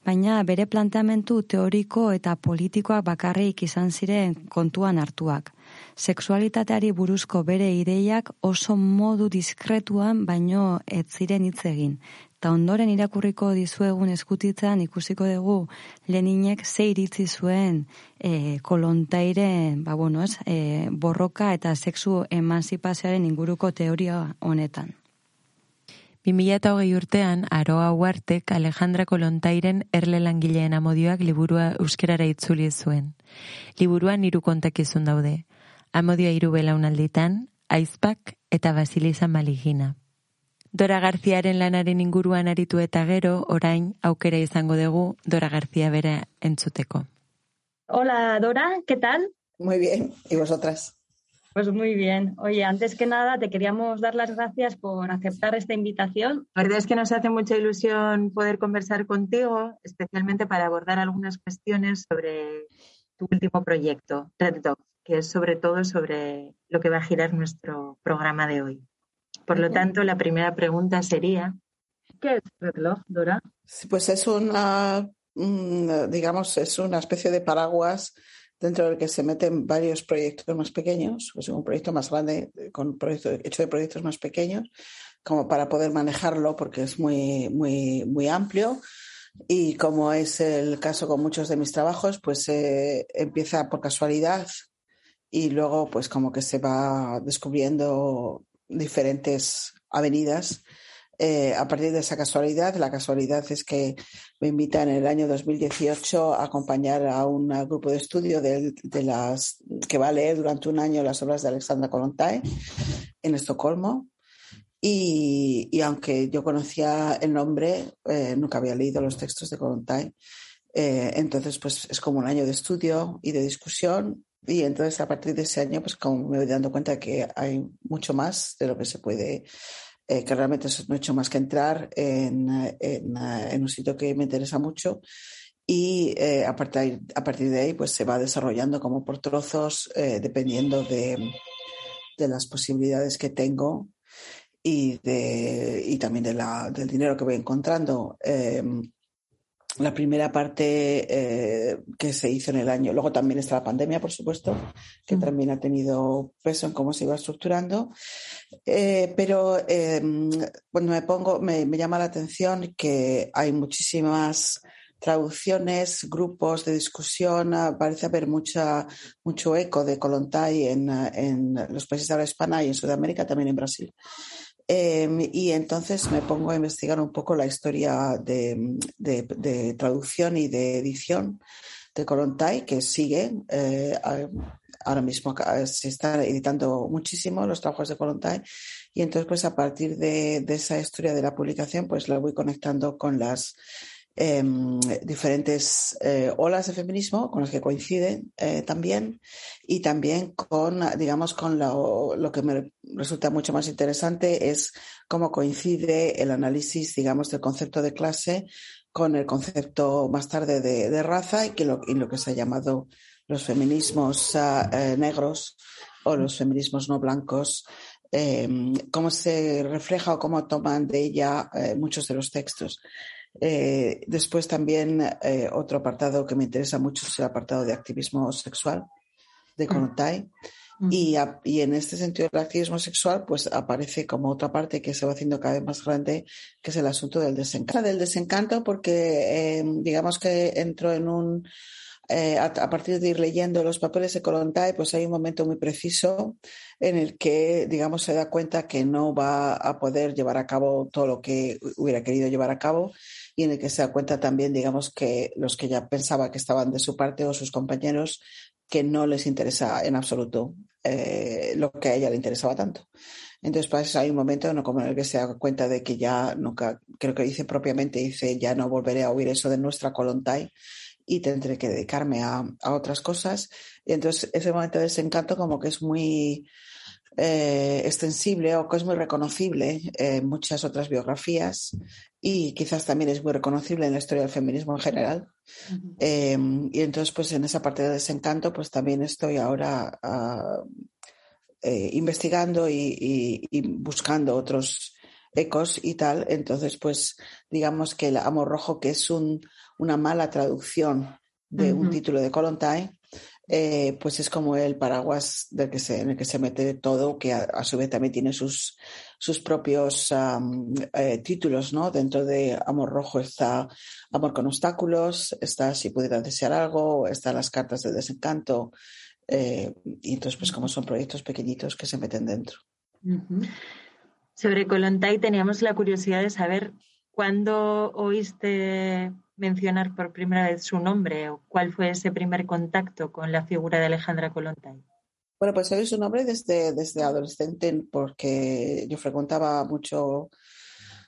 baina bere planteamentu teoriko eta politikoak bakarrik izan ziren kontuan hartuak. Sexualitateari buruzko bere ideiak oso modu diskretuan baino ez ziren hitz egin. Eta ondoren irakurriko dizuegun eskutitzan ikusiko dugu Leninek ze iritzi zuen e, kolontairen ba, bueno, ez, e, borroka eta sexu emanzipazioaren inguruko teoria honetan. 2008 urtean, Aroa Huartek Alejandra Kolontairen erle langileen amodioak liburua euskerara itzuli zuen. Liburuan hiru kontakizun daude. Amodioa hiru belaunalditan, Aizpak eta Basilisa Maligina. Dora Garziaren lanaren inguruan aritu eta gero, orain aukera izango dugu Dora Garzia bera entzuteko. Hola Dora, ¿qué tal? Muy bien, ¿y vosotras? Pues muy bien. Oye, antes que nada te queríamos dar las gracias por aceptar esta invitación. La verdad es que nos hace mucha ilusión poder conversar contigo, especialmente para abordar algunas cuestiones sobre tu último proyecto, Red Dog, que es sobre todo sobre lo que va a girar nuestro programa de hoy. Por lo tanto, la primera pregunta sería, ¿qué es Red Dog, Dora? Sí, pues es una, digamos, es una especie de paraguas dentro del que se meten varios proyectos más pequeños, pues un proyecto más grande, con un proyecto hecho de proyectos más pequeños, como para poder manejarlo, porque es muy, muy, muy amplio. Y como es el caso con muchos de mis trabajos, pues eh, empieza por casualidad y luego pues como que se va descubriendo diferentes avenidas eh, a partir de esa casualidad. La casualidad es que me invitan en el año 2018 a acompañar a un grupo de estudio de, de las que va a leer durante un año las obras de Alexandra Kollontai en Estocolmo. Y, y, aunque yo conocía el nombre, eh, nunca había leído los textos de Kollontai. Eh, entonces, pues es como un año de estudio y de discusión. Y entonces, a partir de ese año, pues como me voy dando cuenta que hay mucho más de lo que se puede eh, que realmente he hecho más que entrar en, en, en un sitio que me interesa mucho y eh, a, partir, a, partir, de ahí pues se va desarrollando como por trozos eh, dependiendo de, de, las posibilidades que tengo y, de, y también de la, del dinero que voy encontrando. Eh, la primera parte eh, que se hizo en el año. Luego también está la pandemia, por supuesto, que también ha tenido peso en cómo se iba estructurando. Eh, pero eh, cuando me pongo, me, me, llama la atención que hay muchísimas traducciones, grupos de discusión, parece haber mucha, mucho eco de Kolontai en, en los países de habla hispana y en Sudamérica, también en Brasil. Eh, y entonces me pongo a investigar un poco la historia de, de, traducción y de edición de Kolontai, que sigue. Eh, ahora mismo se están editando muchísimo los trabajos de Kolontai. Y entonces, pues a partir de, de esa historia de la publicación, pues la voy conectando con las eh, diferentes eh, olas de feminismo con las que coinciden eh, también y también con, digamos, con lo, lo, que me resulta mucho más interesante es cómo coincide el análisis, digamos, del concepto de clase con el concepto más tarde de, raza y, que lo, y lo que se ha llamado los feminismos uh, negros o los feminismos no blancos eh, cómo se refleja o cómo toman de ella eh, muchos de los textos. Eh, después también eh, otro apartado que me interesa mucho es el apartado de activismo sexual de Konotai. Mm. Y, a, y, en este sentido el activismo sexual pues aparece como otra parte que se va haciendo cada vez más grande, que es el asunto del desencanto. Del desencanto porque eh, digamos que entro en un... Eh, a, a, partir de ir leyendo los papeles de Kolontai, pues hay un momento muy preciso en el que, digamos, se da cuenta que no va a poder llevar a cabo todo lo que hubiera querido llevar a cabo y en el que se da cuenta también, digamos, que los que ya pensaba que estaban de su parte o sus compañeros, que no les interesa en absoluto eh, lo que a ella le interesaba tanto. Entonces, pues hay un momento ¿no? como en el que se da cuenta de que ya nunca, creo que dice propiamente, dice, ya no volveré a oír eso de nuestra Colontai y tendré que dedicarme a, a otras cosas. Y entonces ese momento de desencanto como que es muy, eh, extensible o que es muy reconocible en muchas otras biografías y quizás también es muy reconocible en la historia del feminismo en general. Uh -huh. eh, y entonces, pues en esa parte de desencanto, pues también estoy ahora uh, eh, investigando y, y, y, buscando otros ecos y tal. Entonces, pues digamos que el Amor Rojo, que es un, una mala traducción de uh -huh. un título de Kolontai, eh, pues es como el paraguas del que se, en el que se mete todo, que a, su vez también tiene sus, sus propios eh, títulos, ¿no? Dentro de Amor Rojo está Amor con obstáculos, está Si pudiera desear algo, está las cartas de desencanto, eh, y entonces pues como son proyectos pequeñitos que se meten dentro. Sobre Kolontai teníamos la curiosidad de saber cuándo oíste mencionar por primera vez su nombre o cuál fue ese primer contacto con la figura de Alejandra Kollontai? Bueno, pues oí su nombre desde, desde adolescente porque yo frecuentaba mucho,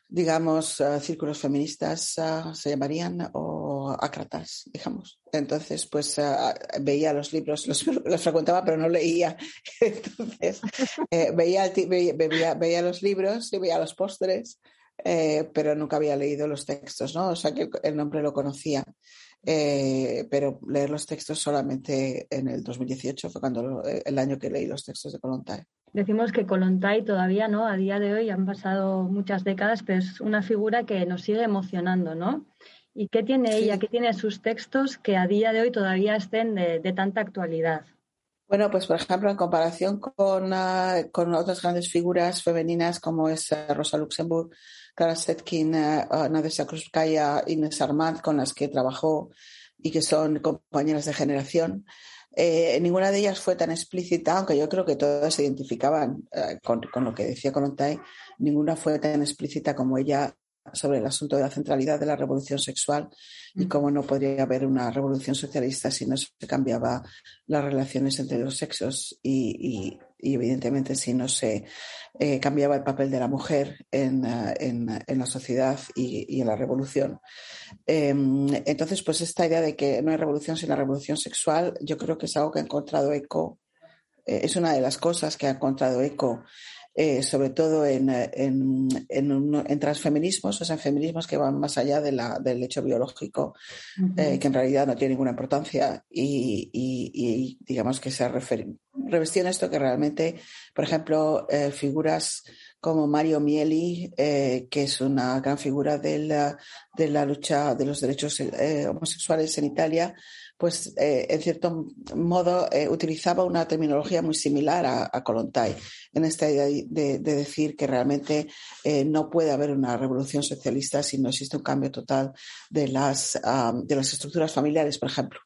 digamos, uh, círculos feministas, uh, se llamarían, o acratas, digamos. Entonces, pues uh, veía los libros, los, los, frecuentaba, pero no leía. Entonces, eh, veía, veía, veía los libros y veía los pósteres eh, pero nunca había leído los textos, ¿no? O sea que el nombre lo conocía, eh, pero leer los textos solamente en el 2018 fue cuando lo, eh, el año que leí los textos de Kolontai. Decimos que Kolontai todavía, ¿no? A día de hoy han pasado muchas décadas, pero es una figura que nos sigue emocionando, ¿no? ¿Y qué tiene sí. ella, qué tiene sus textos que a día de hoy todavía estén de, de tanta actualidad? Bueno, pues por ejemplo, en comparación con, uh, con otras grandes figuras femeninas como es uh, Rosa Luxemburg, Clara Setkin, uh, Nadesia Krupskaya, Inés Armand, con las que trabajó y que son compañeras de generación, Eh, ninguna de ellas fue tan explícita, aunque yo creo que todas se identificaban eh, con, con, lo que decía Kollontai, ninguna fue tan explícita como ella sobre el asunto de la centralidad de la revolución sexual y cómo no podría haber una revolución socialista si no se cambiaba las relaciones entre los sexos y, y, y evidentemente si no se eh, cambiaba el papel de la mujer en, uh, en, en la sociedad y, y, en la revolución. Eh, entonces, pues esta idea de que no hay revolución sin la revolución sexual, yo creo que es algo que ha encontrado eco, eh, es una de las cosas que ha encontrado eco eh, sobre todo en, en, en, en, transfeminismos, o sea, en feminismos que van más allá de la, del hecho biológico, uh -huh. eh, que en realidad no tiene ninguna importancia y, y, y digamos que se en esto que realmente, por ejemplo, eh, figuras como Mario Mieli, eh, que es una gran figura de la, de la lucha de los derechos eh, homosexuales en Italia, pues eh, en cierto modo eh, utilizaba una terminología muy similar a, a Kolontai, en esta idea de, de decir que realmente eh, no puede haber una revolución socialista si no existe un cambio total de las, um, de las estructuras familiares, por ejemplo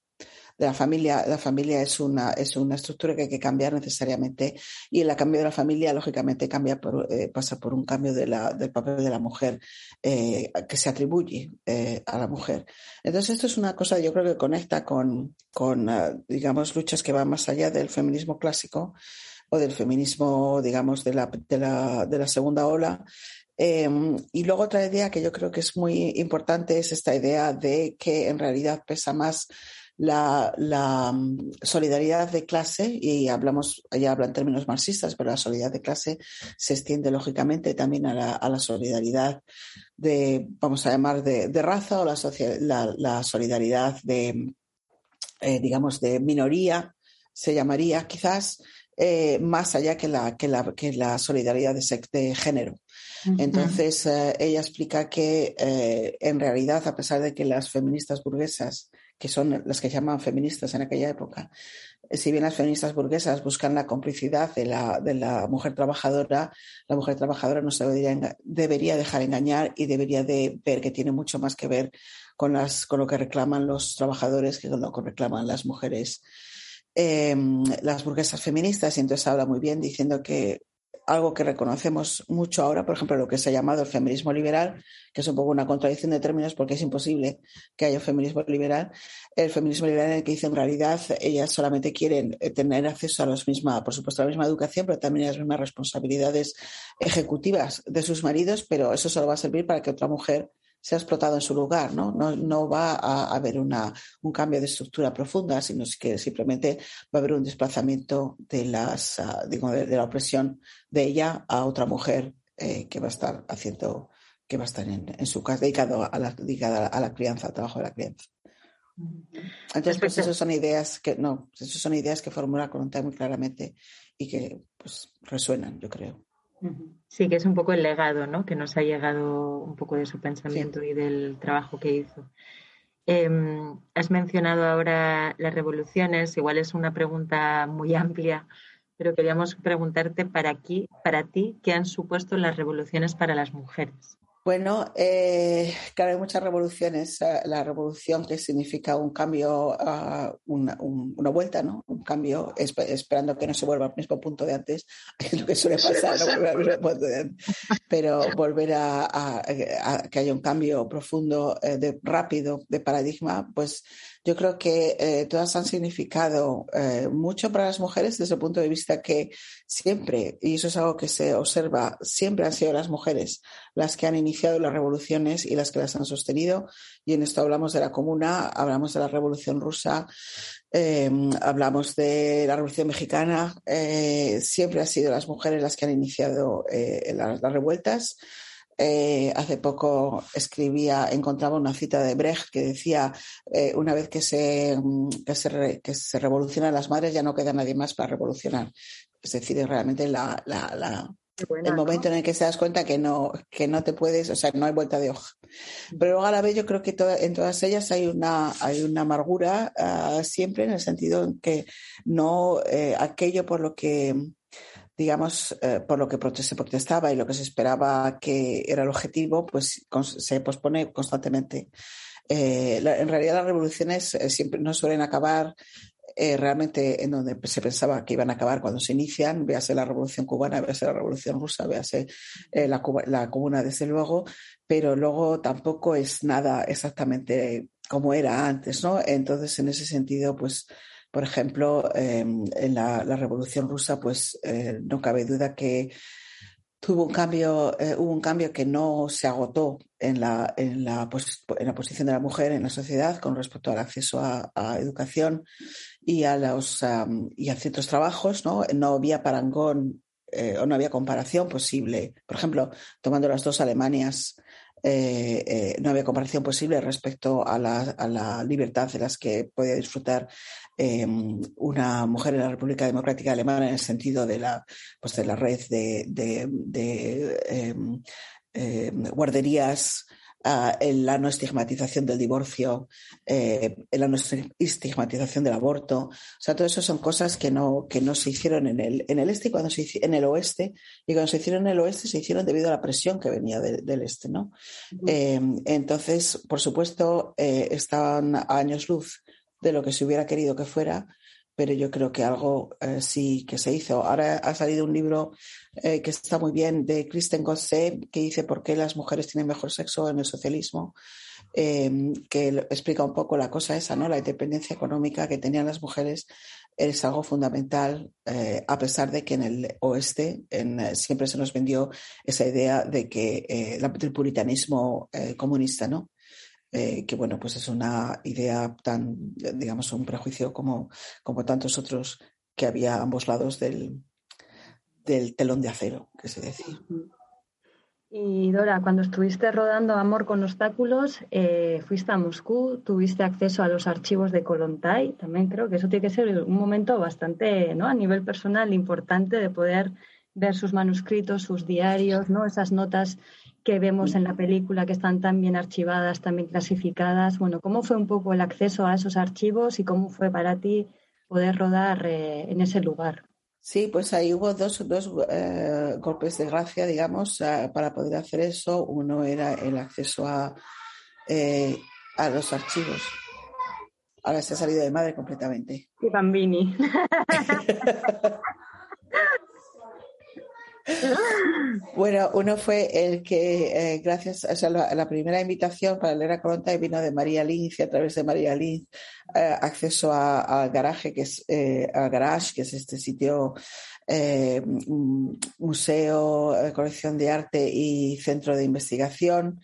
de la familia, la familia es una, es una estructura que hay que cambiar necesariamente y el cambio de la familia, lógicamente, cambia eh, pasa por un cambio del papel de la mujer eh, que se atribuye eh, a la mujer. Entonces, esto es una cosa, yo creo que conecta con, con digamos, luchas que van más allá del feminismo clásico o del feminismo, digamos, de la, de la, de la segunda ola, eh, y luego otra idea que yo creo que es muy importante es esta idea de que en realidad pesa más la, la, mm, solidaridad de clase, y hablamos, ya habla en términos marxistas, pero la solidaridad de clase se extiende lógicamente también a la, a la solidaridad de, vamos a llamar, de, de raza o la, la, la solidaridad de, eh, digamos, de minoría, se llamaría quizás, eh, más allá que la, que la, que la solidaridad de, de género. Uh -huh. Entonces, eh, ella explica que eh, en realidad, a pesar de que las feministas burguesas que son las que llaman feministas en aquella época. Si bien las feministas burguesas buscan la complicidad de la, de la mujer trabajadora, la mujer trabajadora no se debería, debería, dejar engañar y debería de ver que tiene mucho más que ver con, las, con lo que reclaman los trabajadores que con lo que reclaman las mujeres. Eh, las burguesas feministas, y entonces habla muy bien diciendo que algo que reconocemos mucho ahora, por ejemplo, lo que se ha llamado el feminismo liberal, que es un poco una contradicción de términos porque es imposible que haya un feminismo liberal. El feminismo liberal en el que dice en realidad ellas solamente quieren tener acceso a los misma, por supuesto, a la misma educación, pero también a las mismas responsabilidades ejecutivas de sus maridos, pero eso solo va a servir para que otra mujer se ha explotado en su lugar, ¿no? No, no va a haber una, un cambio de estructura profunda, sino que simplemente va a haber un desplazamiento de, las, uh, digo, de, de, la opresión de ella a otra mujer eh, que va a estar haciendo, que va a estar en, en su casa, dedicado a la, dedicada a la crianza, al trabajo de la crianza. Entonces, pues, esas son ideas que, no, esas son ideas que formula Coronta muy claramente y que, pues, resuenan, yo creo. Sí, que es un poco el legado, ¿no? Que nos ha llegado un poco de su pensamiento sí. y del trabajo que hizo. Eh, has mencionado ahora las revoluciones, igual es una pregunta muy amplia, pero queríamos preguntarte para, aquí, para ti qué han supuesto las revoluciones para las mujeres. Bueno, eh, claro, hay muchas revoluciones. La revolución que significa un cambio, uh, una, un, una, vuelta, ¿no? Un cambio esp esperando que no se vuelva al mismo punto de antes, es lo que suele pasar, ¿no? Pero volver a, a, a, que haya un cambio profundo, eh, de, rápido, de paradigma, pues yo creo que eh, todas han significado eh, mucho para las mujeres desde el punto de vista que siempre, y eso es algo que se observa, siempre han sido las mujeres las que han iniciado las revoluciones y las que las han sostenido. Y en esto hablamos de la comuna, hablamos de la revolución rusa, eh, hablamos de la revolución mexicana. Eh, siempre han sido las mujeres las que han iniciado las revueltas. Eh, hace poco escribía, encontraba una cita de Brecht que decía, eh, una vez que se, que, se re, que se revolucionan las madres ya no queda nadie más para revolucionar. Es decir, es realmente la, la, la Buena, el momento ¿no? en el que te das cuenta que no, que no te puedes, o sea, no hay vuelta de hoja. Pero luego a la vez yo creo que to en todas ellas hay una, hay una amargura uh, siempre en el sentido en que no eh, aquello por lo que digamos, eh, por lo que se protestaba y lo que se esperaba que era el objetivo, pues se pospone constantemente. Eh, la, en realidad las revoluciones eh, siempre no suelen acabar eh, realmente en donde se pensaba que iban a acabar cuando se inician, véase la Revolución Cubana, véase la Revolución Rusa, véase eh, la, la Comuna, desde luego, pero luego tampoco es nada exactamente como era antes, ¿no? Entonces, en ese sentido, pues por ejemplo, em, en la, Revolución Rusa, pues eh, no cabe duda que eh, hubo un cambio que no se agotó en la, en, la, en la posición de la mujer en la sociedad con respecto al acceso a, educación y a los y a ciertos trabajos, ¿no? No había parangón eh, o no había comparación posible. Por ejemplo, tomando las dos Alemanias no había comparación posible respecto a la, libertad de las que podía disfrutar em, una mujer en la República Democrática Alemana en el sentido de la, pues de la red de, em, em, guarderías en la no estigmatización del divorcio, eh, en la no estigmatización del aborto. O sea, todo eso son cosas que no, que no se hicieron en el, en el este y cuando se en el oeste, y cuando se hicieron en el oeste se hicieron debido a la presión que venía del este, ¿no? Eh, entonces, por supuesto, eh, estaban a años luz de lo que se hubiera querido que fuera, pero yo creo que algo eh, sí que se hizo. Ahora ha salido un libro eh, que está muy bien de Kristen Gosset que dice por qué las mujeres tienen mejor sexo en el socialismo, em, que explica un poco la cosa esa, ¿no? La independencia económica que tenían las mujeres es algo fundamental, eh, a pesar de que en el oeste siempre se nos vendió esa idea de que el puritanismo comunista, ¿no? Eh, que bueno, pues es una idea tan, digamos, un prejuicio como, como tantos otros que había a ambos lados del, del telón de acero, que se decía. Y Dora, cuando estuviste rodando Amor con obstáculos, eh, fuiste a Moscú, tuviste acceso a los archivos de Kolontai. También creo que eso tiene que ser un momento bastante, ¿no? A nivel personal importante de poder ver sus manuscritos, sus diarios, ¿no? Esas notas que vemos en la película que están tan bien archivadas, tan bien clasificadas. Bueno, ¿cómo fue un poco el acceso a esos archivos y cómo fue para ti poder rodar eh, en ese lugar? Sí, pues ahí hubo dos, dos eh, golpes de gracia, digamos, para poder hacer eso. Uno era el acceso a, eh, a los archivos. Ahora se ha salido de madre completamente. Y Bambini. Bueno, uno fue el que, eh, gracias a la, primera invitación para leer a Colonta vino de María Linz y a través de María Linz eh, acceso al garaje, que es eh, garage, que es este sitio, museo, colección de arte y centro de investigación.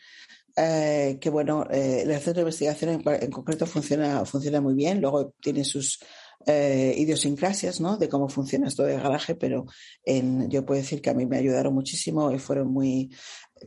que bueno, el centro de investigación en, en, concreto funciona, funciona muy bien, luego tiene sus eh, idiosincrasias ¿no? de cómo funciona esto de garaje, pero yo puedo decir que a mí me ayudaron muchísimo y fueron muy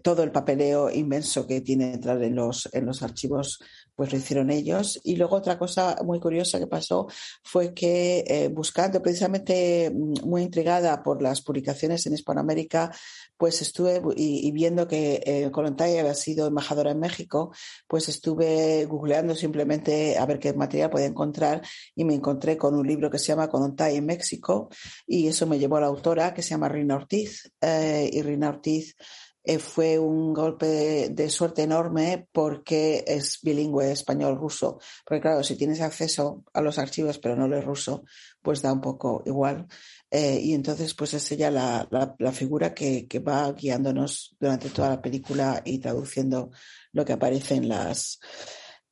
todo el papeleo inmenso que tiene entrar en los, en los archivos, pues lo hicieron ellos. Y luego otra cosa muy curiosa que pasó fue que eh, buscando, precisamente mm, muy intrigada por las publicaciones en Hispanoamérica, pues estuve y, viendo que eh, había sido embajadora en México, pues estuve googleando simplemente a ver qué material podía encontrar y me encontré con un libro que se llama Colontay en México y eso me llevó a la autora que se llama Rina Ortiz eh, y Rina Ortiz eh, fue un golpe de, suerte enorme porque es bilingüe español-ruso. Porque claro, si tienes acceso a los archivos pero no lees ruso, pues da un poco igual. Eh, y entonces, pues es ella la, la, figura que, que, va guiándonos durante toda la película y traduciendo lo que aparece en las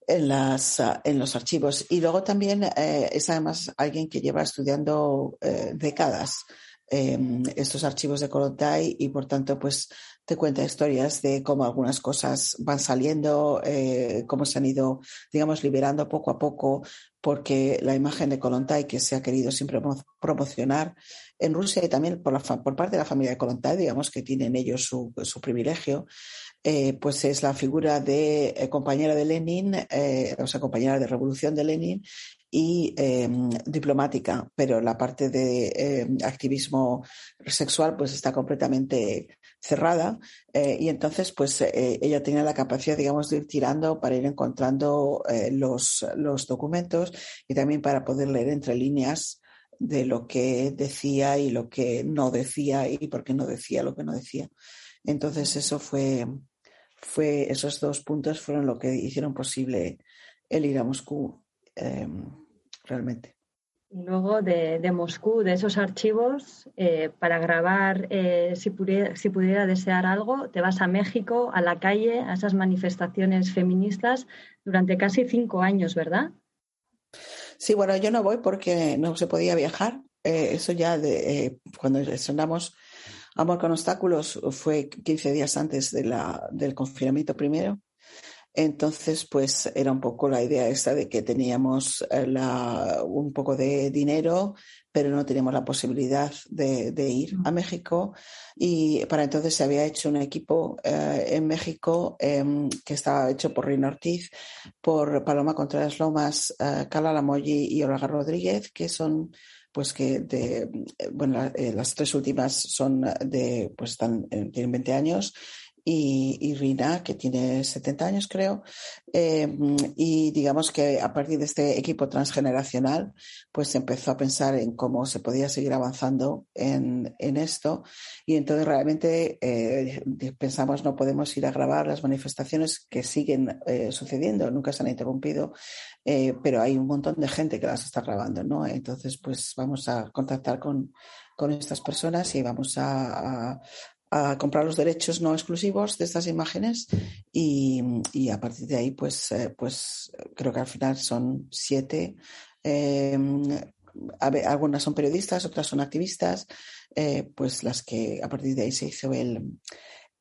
en, las, en los archivos. Y luego también eh, es además alguien que lleva estudiando décadas em, estos archivos de Kolontai y por tanto pues te cuenta historias de cómo algunas cosas van saliendo, eh, cómo se han ido, digamos, liberando poco a poco, porque la imagen de Kolontai que se ha querido siempre promocionar en Rusia y también por, parte de la familia de Kolontai, digamos que tienen ellos su, su privilegio, eh, pues es la figura de eh, compañera de Lenin, o sea, compañera de revolución de Lenin y em, diplomática, pero la parte de em, activismo sexual pues está completamente cerrada eh, y entonces pues eh, ella tenía la capacidad digamos de ir tirando para ir encontrando eh, los, los documentos y también para poder leer entre líneas de lo que decía y lo que no decía y por qué no decía lo que no decía. Entonces eso fue, fue esos dos puntos fueron lo que hicieron posible el ir a Moscú Em, realmente. y luego de, de Moscú, de esos archivos, eh, para grabar, eh, si, pudiera, si pudiera desear algo, te vas a México, a la calle, a esas manifestaciones feministas durante casi cinco años, ¿verdad? Sí, bueno, yo no voy porque no se podía viajar. Eh, eso ya de, cuando estrenamos Amor con obstáculos fue 15 días antes de la, del confinamiento primero. Entonces, pues era un poco la idea esta de que teníamos eh, la, un poco de dinero, pero no teníamos la posibilidad de, de ir a México. Y para entonces se había hecho un equipo eh, en México eh, que estaba hecho por Reina Ortiz, por Paloma Contreras Lomas, eh, Carla Lamoyi y Olga Rodríguez, que son pues que de, bueno, eh, las tres últimas son de, pues están, tienen 20 años y, Rina, que tiene 70 años, creo. Eh, y digamos que a partir de este equipo transgeneracional, pues empezó a pensar en cómo se podía seguir avanzando en, en esto. Y entonces realmente eh, pensamos no podemos ir a grabar las manifestaciones que siguen eh, sucediendo, nunca se han interrumpido, pero hay un montón de gente que las está grabando, ¿no? Entonces, pues vamos a contactar con, con estas personas y vamos a, a comprar los derechos no exclusivos de estas imágenes y, y a partir de ahí pues, eh, pues creo que al final son siete. Eh, algunas son periodistas, otras son activistas, eh, pues las que a partir de ahí se hizo el,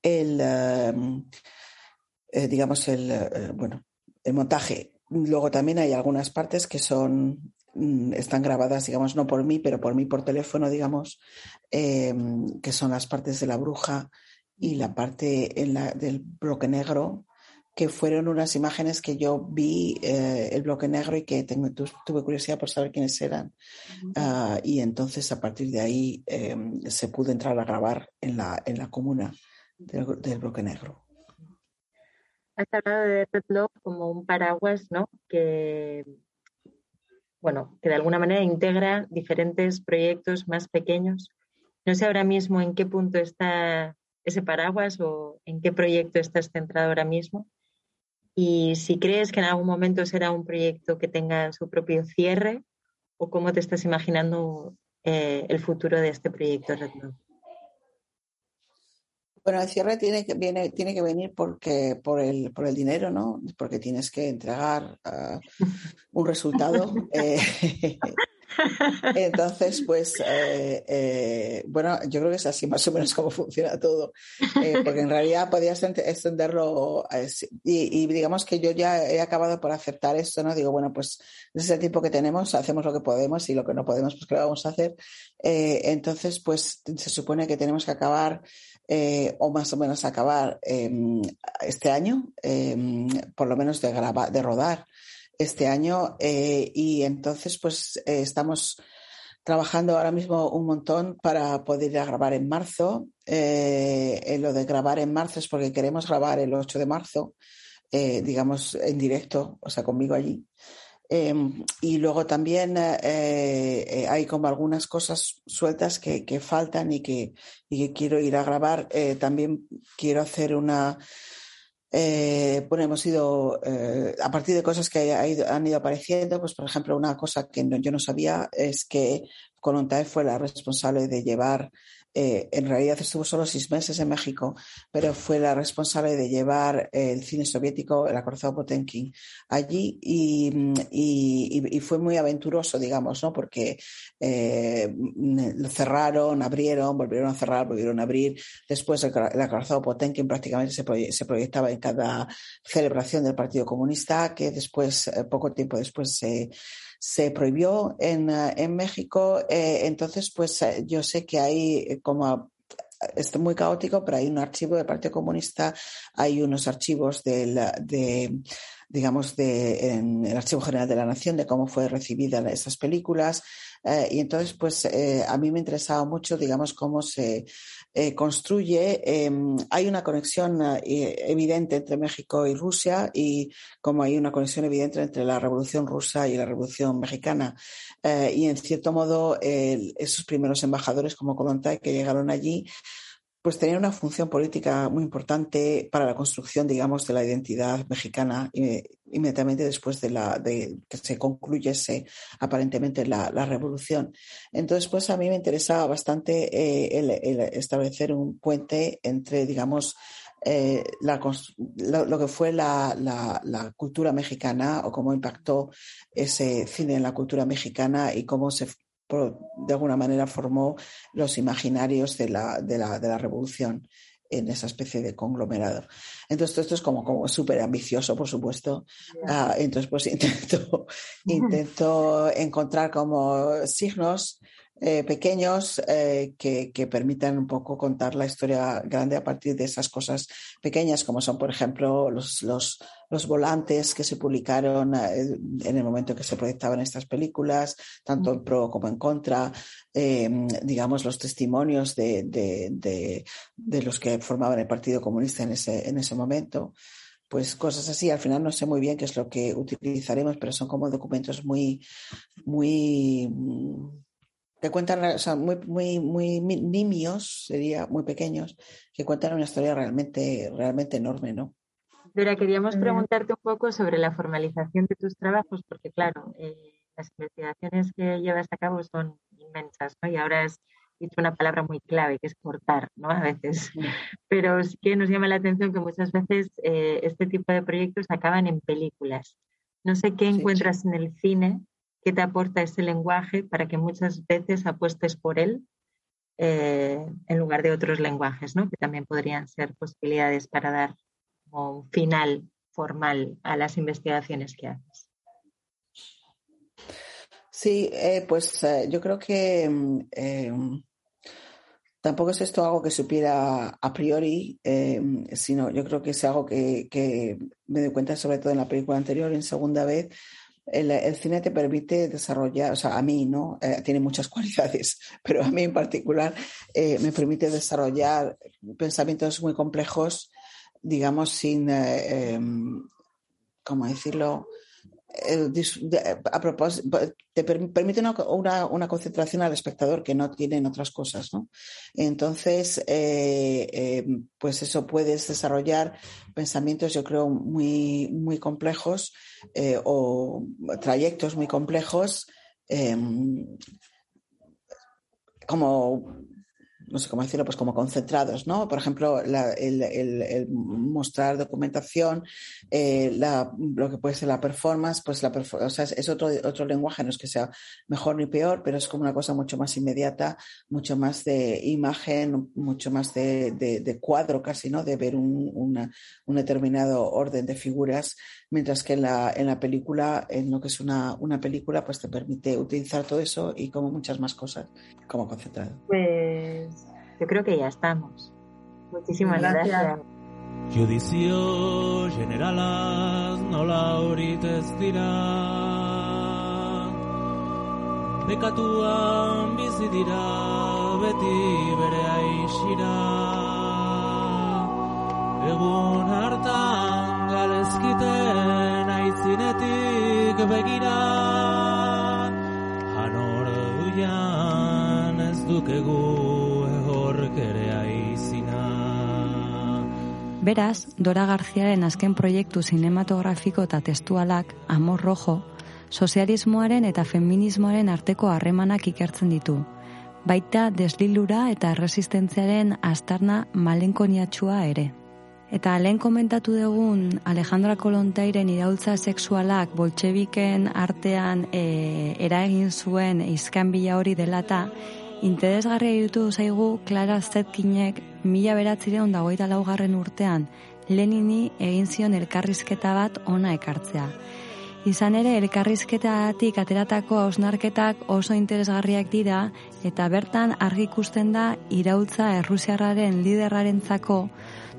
el eh, digamos, el, bueno, el montaje. Luego también hay algunas partes que son están grabadas, digamos, no por mí, pero por mí por teléfono, digamos, eh, que son las partes de la bruja y la parte en la, del bloque negro, que fueron unas imágenes que yo vi eh, el bloque negro y que tengo, tuve curiosidad por saber quiénes eran. Uh -huh. uh, y entonces a partir de ahí eh, se pudo entrar a grabar en la, en la comuna del, del bloque negro. Has hablado de Red Love como un paraguas, ¿no? Que, bueno, que de alguna manera integra diferentes proyectos más pequeños. No sé ahora mismo en qué punto está ese paraguas o en qué proyecto estás centrado ahora mismo. Y si crees que en algún momento será un proyecto que tenga su propio cierre o cómo te estás imaginando eh, el futuro de este proyecto Red Love. Bueno, el cierre tiene que, viene, tiene que venir porque, por, el, por el dinero, ¿no? Porque tienes que entregar uh, un resultado. eh, entonces, pues, eh, eh, bueno, yo creo que es así más o menos como funciona todo. Porque en realidad podías extenderlo y, y, digamos que yo ya he acabado por aceptar esto, ¿no? Digo, bueno, pues ese es el tiempo que tenemos, hacemos lo que podemos y lo que no podemos, pues, ¿qué vamos a hacer? entonces, pues, se supone que tenemos que acabar eh, o más o menos acabar eh, este año, eh, por lo menos de, grabar, de rodar este año. y entonces, pues estamos trabajando ahora mismo un montón para poder ir a grabar en marzo. lo de grabar en marzo es porque queremos grabar el 8 de marzo, digamos, en directo, o sea, conmigo allí. Eh, y luego también eh, eh, hay como algunas cosas sueltas que, que faltan y que, y que, quiero ir a grabar. Eh, también quiero hacer una... bueno, hemos ido, a partir de cosas que han ido apareciendo, pues por ejemplo, una cosa que yo no sabía es que Colontae fue la responsable de llevar eh, en realidad estuvo solo seis meses en México, pero fue la responsable de llevar el cine soviético, el acorazado Potemkin, allí y, fue muy aventuroso, digamos, ¿no? Porque eh, lo cerraron, abrieron, volvieron a cerrar, volvieron a abrir. Después el, el acorazado Potemkin prácticamente se, se, proyectaba en cada celebración del Partido Comunista, que después, eh, poco tiempo después, se se prohibió en, en México. Eh, entonces, pues yo sé que hay como es muy caótico, pero hay un archivo del Partido Comunista, hay unos archivos del, de, digamos, de, el Archivo General de la Nación de cómo fue recibida esas películas. Eh, y entonces, pues eh, a mí me interesaba mucho, digamos, cómo se eh, construye. Eh, hay una conexión eh, evidente entre México y Rusia y como hay una conexión evidente entre la Revolución rusa y la Revolución mexicana. y en cierto modo, esos primeros embajadores como Kolontai que llegaron allí, pues tenía una función política muy importante para la construcción, digamos, de la identidad mexicana inmediatamente después de, la, de que se concluyese aparentemente la, revolución. Entonces, pues a mí me interesaba bastante eh, el, establecer un puente entre, digamos, eh, lo, que fue la, cultura mexicana o cómo impactó ese cine en la cultura mexicana y cómo se de alguna manera formó los imaginarios de la, de la, de la revolución en esa especie de conglomerado. Entonces, esto es como, como súper ambicioso, por supuesto. Uh, entonces, pues intento, intento encontrar como signos eh, pequeños eh, que, que, permitan un poco contar la historia grande a partir de esas cosas pequeñas, como son, por ejemplo, los, los, los volantes que se publicaron eh, en el momento que se proyectaban estas películas, tanto en pro como en contra, eh, digamos, los testimonios de, de, de, de, los que formaban el Partido Comunista en ese, en ese momento pues cosas así. Al final no sé muy bien qué es lo que utilizaremos, pero son como documentos muy, muy que cuentan, o sea, muy, muy, muy nimios, sería muy pequeños, que cuentan una historia realmente, realmente enorme, ¿no? Vera, queríamos preguntarte un poco sobre la formalización de tus trabajos, porque claro, eh, las investigaciones que llevas a cabo son inmensas, ¿no? Y ahora has dicho una palabra muy clave, que es cortar, ¿no? A veces. Pero sí que nos llama la atención que muchas veces eh, este tipo de proyectos acaban en películas. No sé qué encuentras sí. en el cine qué te aporta ese lenguaje para que muchas veces apuestes por él eh, en lugar de otros lenguajes, ¿no? que también podrían ser posibilidades para dar un final formal a las investigaciones que haces. Sí, eh, pues eh, yo creo que eh, tampoco es esto algo que supiera a priori, sino yo creo que es algo que me doy cuenta sobre todo en la película anterior, en segunda vez, el, cine te permite desarrollar, o sea, a mí, ¿no? Eh, tiene muchas cualidades, pero a mí en particular eh, me permite desarrollar pensamientos muy complejos, digamos, sin, eh, em, ¿cómo decirlo? A propósito, te permite una, una, concentración al espectador que no tienen otras cosas, ¿no? Entonces, eh, eh, pues eso puedes desarrollar pensamientos, yo creo, muy, muy complejos eh, o trayectos muy complejos, como no sé cómo decirlo, pues como concentrados, ¿no? Por ejemplo, el, mostrar documentación, eh, lo que puede ser la performance, pues la o sea, es, otro, otro lenguaje, no es que sea mejor ni peor, pero es como una cosa mucho más inmediata, mucho más de imagen, mucho más de, de, cuadro casi, ¿no? De ver un, un, determinado orden de figuras, mientras que en la, en la película, en lo que es una, una película, pues te permite utilizar todo eso y como muchas más cosas como concentrado. Pues yo creo que ya estamos. Muchísimas gracias. gracias. Judizio generalaz nola horit ez dira Bekatuan bizi dira beti bere aixira Egun hartan galezkiten aitzinetik begira Hanor duian ez dukegu Beraz, Dora Garziaren azken proiektu sinematografiko eta testualak, Amor Rojo, sozialismoaren eta feminismoaren arteko harremanak ikertzen ditu. Baita deslilura eta resistentziaren astarna malenkoniatxua ere. Eta lehen komentatu dugun Alejandra Kolontairen iraultza sexualak boltsebiken artean e, eragin zuen izkanbila hori delata, Interesgarria irutu zaigu Clara Zetkinek mila beratzireon dagoita laugarren urtean Lenini egin zion elkarrizketa bat ona ekartzea. Izan ere, elkarrizketatik ateratako hausnarketak oso interesgarriak dira eta bertan argi ikusten da iraultza errusiarraren liderrarentzako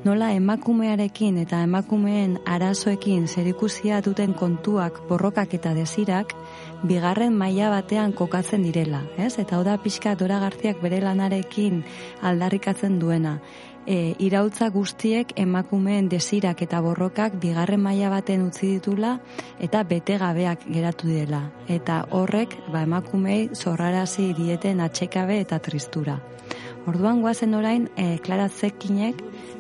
nola emakumearekin eta emakumeen arazoekin zerikusia duten kontuak borrokak eta desirak bigarren maila batean kokatzen direla, ez? Eta hau da pixka Dora Garziak bere lanarekin aldarrikatzen duena. e, irautza guztiek emakumeen desirak eta borrokak bigarren maila baten utzi ditula eta bete gabeak geratu dela. Eta horrek ba, emakumei zorrarazi dieten atxekabe eta tristura. Orduan guazen orain, e, Klara Zekinek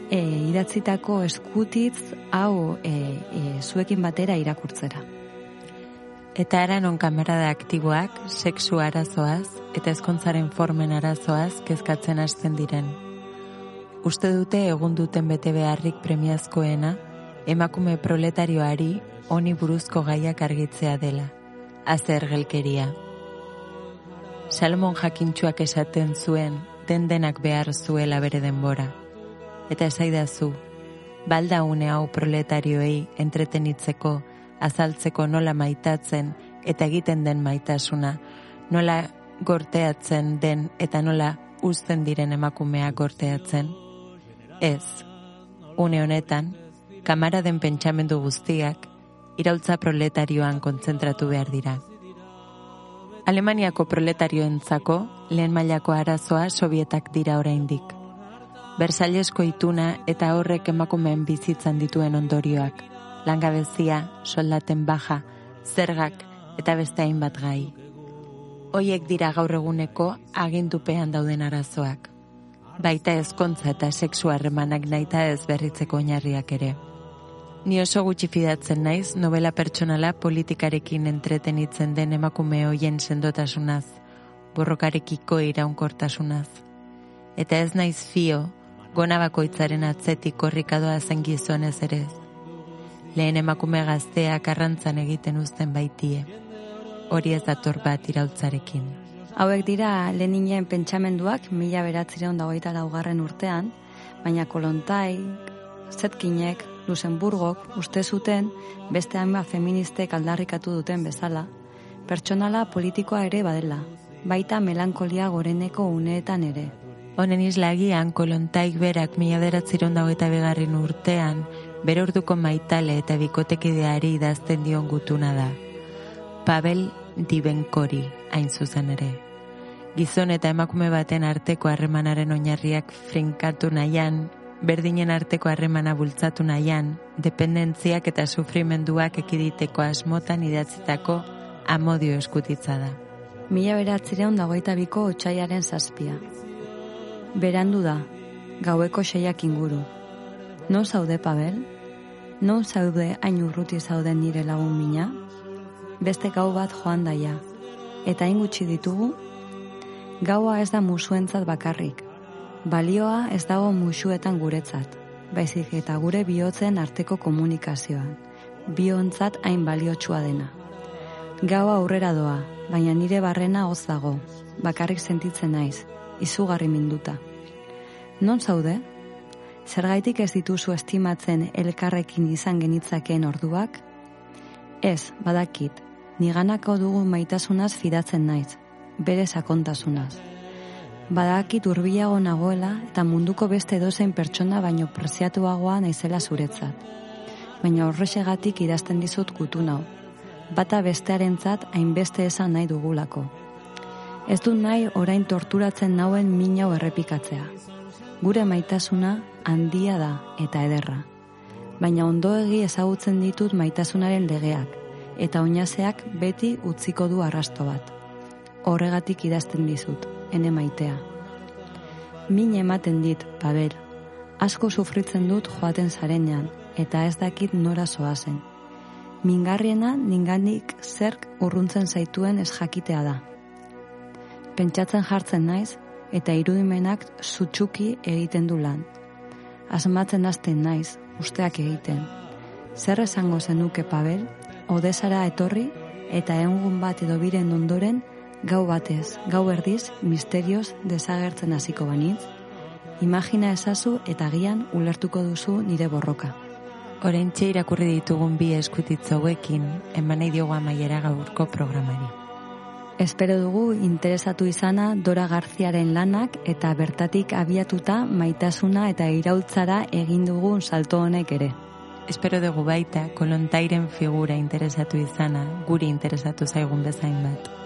e, idatzitako eskutitz hau e, e, zuekin batera irakurtzera. Eta eran on kamerada aktiboak, sexu arazoaz eta ezkontzaren formen arazoaz kezkatzen hasten diren. Uste dute egun duten bete beharrik premiazkoena, emakume proletarioari honi buruzko gaiak argitzea dela. Azer gelkeria. Salomon jakintxuak esaten zuen, den denak behar zuela bere denbora. Eta esaidazu, balda une hau proletarioei entretenitzeko, azaltzeko nola maitatzen eta egiten den maitasuna, nola gorteatzen den eta nola uzten diren emakumea gorteatzen. Ez, une honetan, kamara den pentsamendu guztiak, iraultza proletarioan kontzentratu behar dira. Alemaniako proletarioentzako lehen mailako arazoa sovietak dira oraindik. Bersailesko ituna eta horrek emakumeen bizitzan dituen ondorioak, langabezia, soldaten baja, zergak eta beste hainbat gai. Hoiek dira gaur eguneko agindupean dauden arazoak. Baita ezkontza eta sexu harremanak naita ez berritzeko oinarriak ere. Ni oso gutxi fidatzen naiz novela pertsonala politikarekin entretenitzen den emakume hoien sendotasunaz, borrokarekiko iraunkortasunaz. Eta ez naiz fio, gona bakoitzaren atzetik korrikadoa zen gizonez ere. Lehen emakume gazteak arrantzan egiten uzten baitie. Hori ez dator bat iraultzarekin. Hauek dira Leninen pentsamenduak mila beratzireon dagoita laugarren urtean, baina kolontai, zetkinek, Luxemburgok uste zuten beste hainbat feministek aldarrikatu duten bezala, pertsonala politikoa ere badela, baita melankolia goreneko uneetan ere. Honen islagian, kolontaik berak mila beratziron dagoeta begarren urtean, bere orduko maitale eta bikotekideari idazten dion gutuna da. Pavel Dibenkori hain zuzen ere. Gizon eta emakume baten arteko harremanaren oinarriak frinkatu nahian, berdinen arteko harremana bultzatu nahian, dependentziak eta sufrimenduak ekiditeko asmotan idatzitako amodio eskutitza da. Mila beratzireun dagoita biko otxaiaren zazpia. Berandu da, gaueko seiak inguru. Non zaude, Pavel? Non zaude hain urruti zauden nire lagun mina? Beste gau bat joan daia. Eta hain gutxi ditugu? Gaua ez da musuentzat bakarrik. Balioa ez dago musuetan guretzat. Baizik eta gure bihotzen arteko komunikazioan. Biontzat hain baliotsua dena. Gaua aurrera doa, baina nire barrena hoz dago. Bakarrik sentitzen naiz, izugarri minduta. Non zaude? Zergaitik ez dituzu estimatzen elkarrekin izan genitzakeen orduak? Ez, badakit, niganako dugu maitasunaz fidatzen naiz, bere sakontasunaz. Badakit urbiago nagoela eta munduko beste dozein pertsona baino preziatuagoa naizela zuretzat. Baina horrexegatik idazten dizut gutu nau. Bata bestearentzat hainbeste esan nahi dugulako. Ez du nahi orain torturatzen nauen minau errepikatzea. Gure maitasuna handia da eta ederra. Baina ondoegi ezagutzen ditut maitasunaren legeak, eta oinazeak beti utziko du arrasto bat. Horregatik idazten dizut, ene maitea. Min ematen dit, Pavel, asko sufritzen dut joaten zarenean, eta ez dakit nora zoazen. Mingarriena ningandik zerk urruntzen zaituen ez jakitea da. Pentsatzen jartzen naiz, eta irudimenak zutsuki egiten du lan. Asmatzen hasten naiz, usteak egiten. Zer esango zenuke Pavel, odesara etorri eta egun bat edo biren ondoren gau batez, gau erdiz, misterioz desagertzen hasiko banitz, imagina ezazu eta gian ulertuko duzu nire borroka. Oraintxe irakurri ditugun bi eskutitz hauekin, eman nahi diogu amaiera gaurko programari. Espero dugu interesatu izana Dora Garziaren lanak eta bertatik abiatuta maitasuna eta iraultzara egin dugun salto honek ere. Espero dugu baita kolontairen figura interesatu izana, guri interesatu zaigun bezain bat.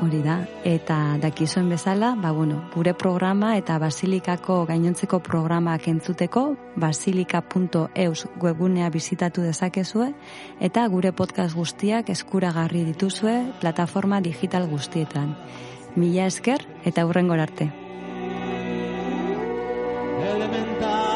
Hori da, eta dakizuen bezala, ba, bueno, gure programa eta basilikako gainontzeko programak entzuteko, basilika.eus webgunea bizitatu dezakezue, eta gure podcast guztiak eskuragarri dituzue plataforma digital guztietan. Mila esker eta hurrengor arte. elementak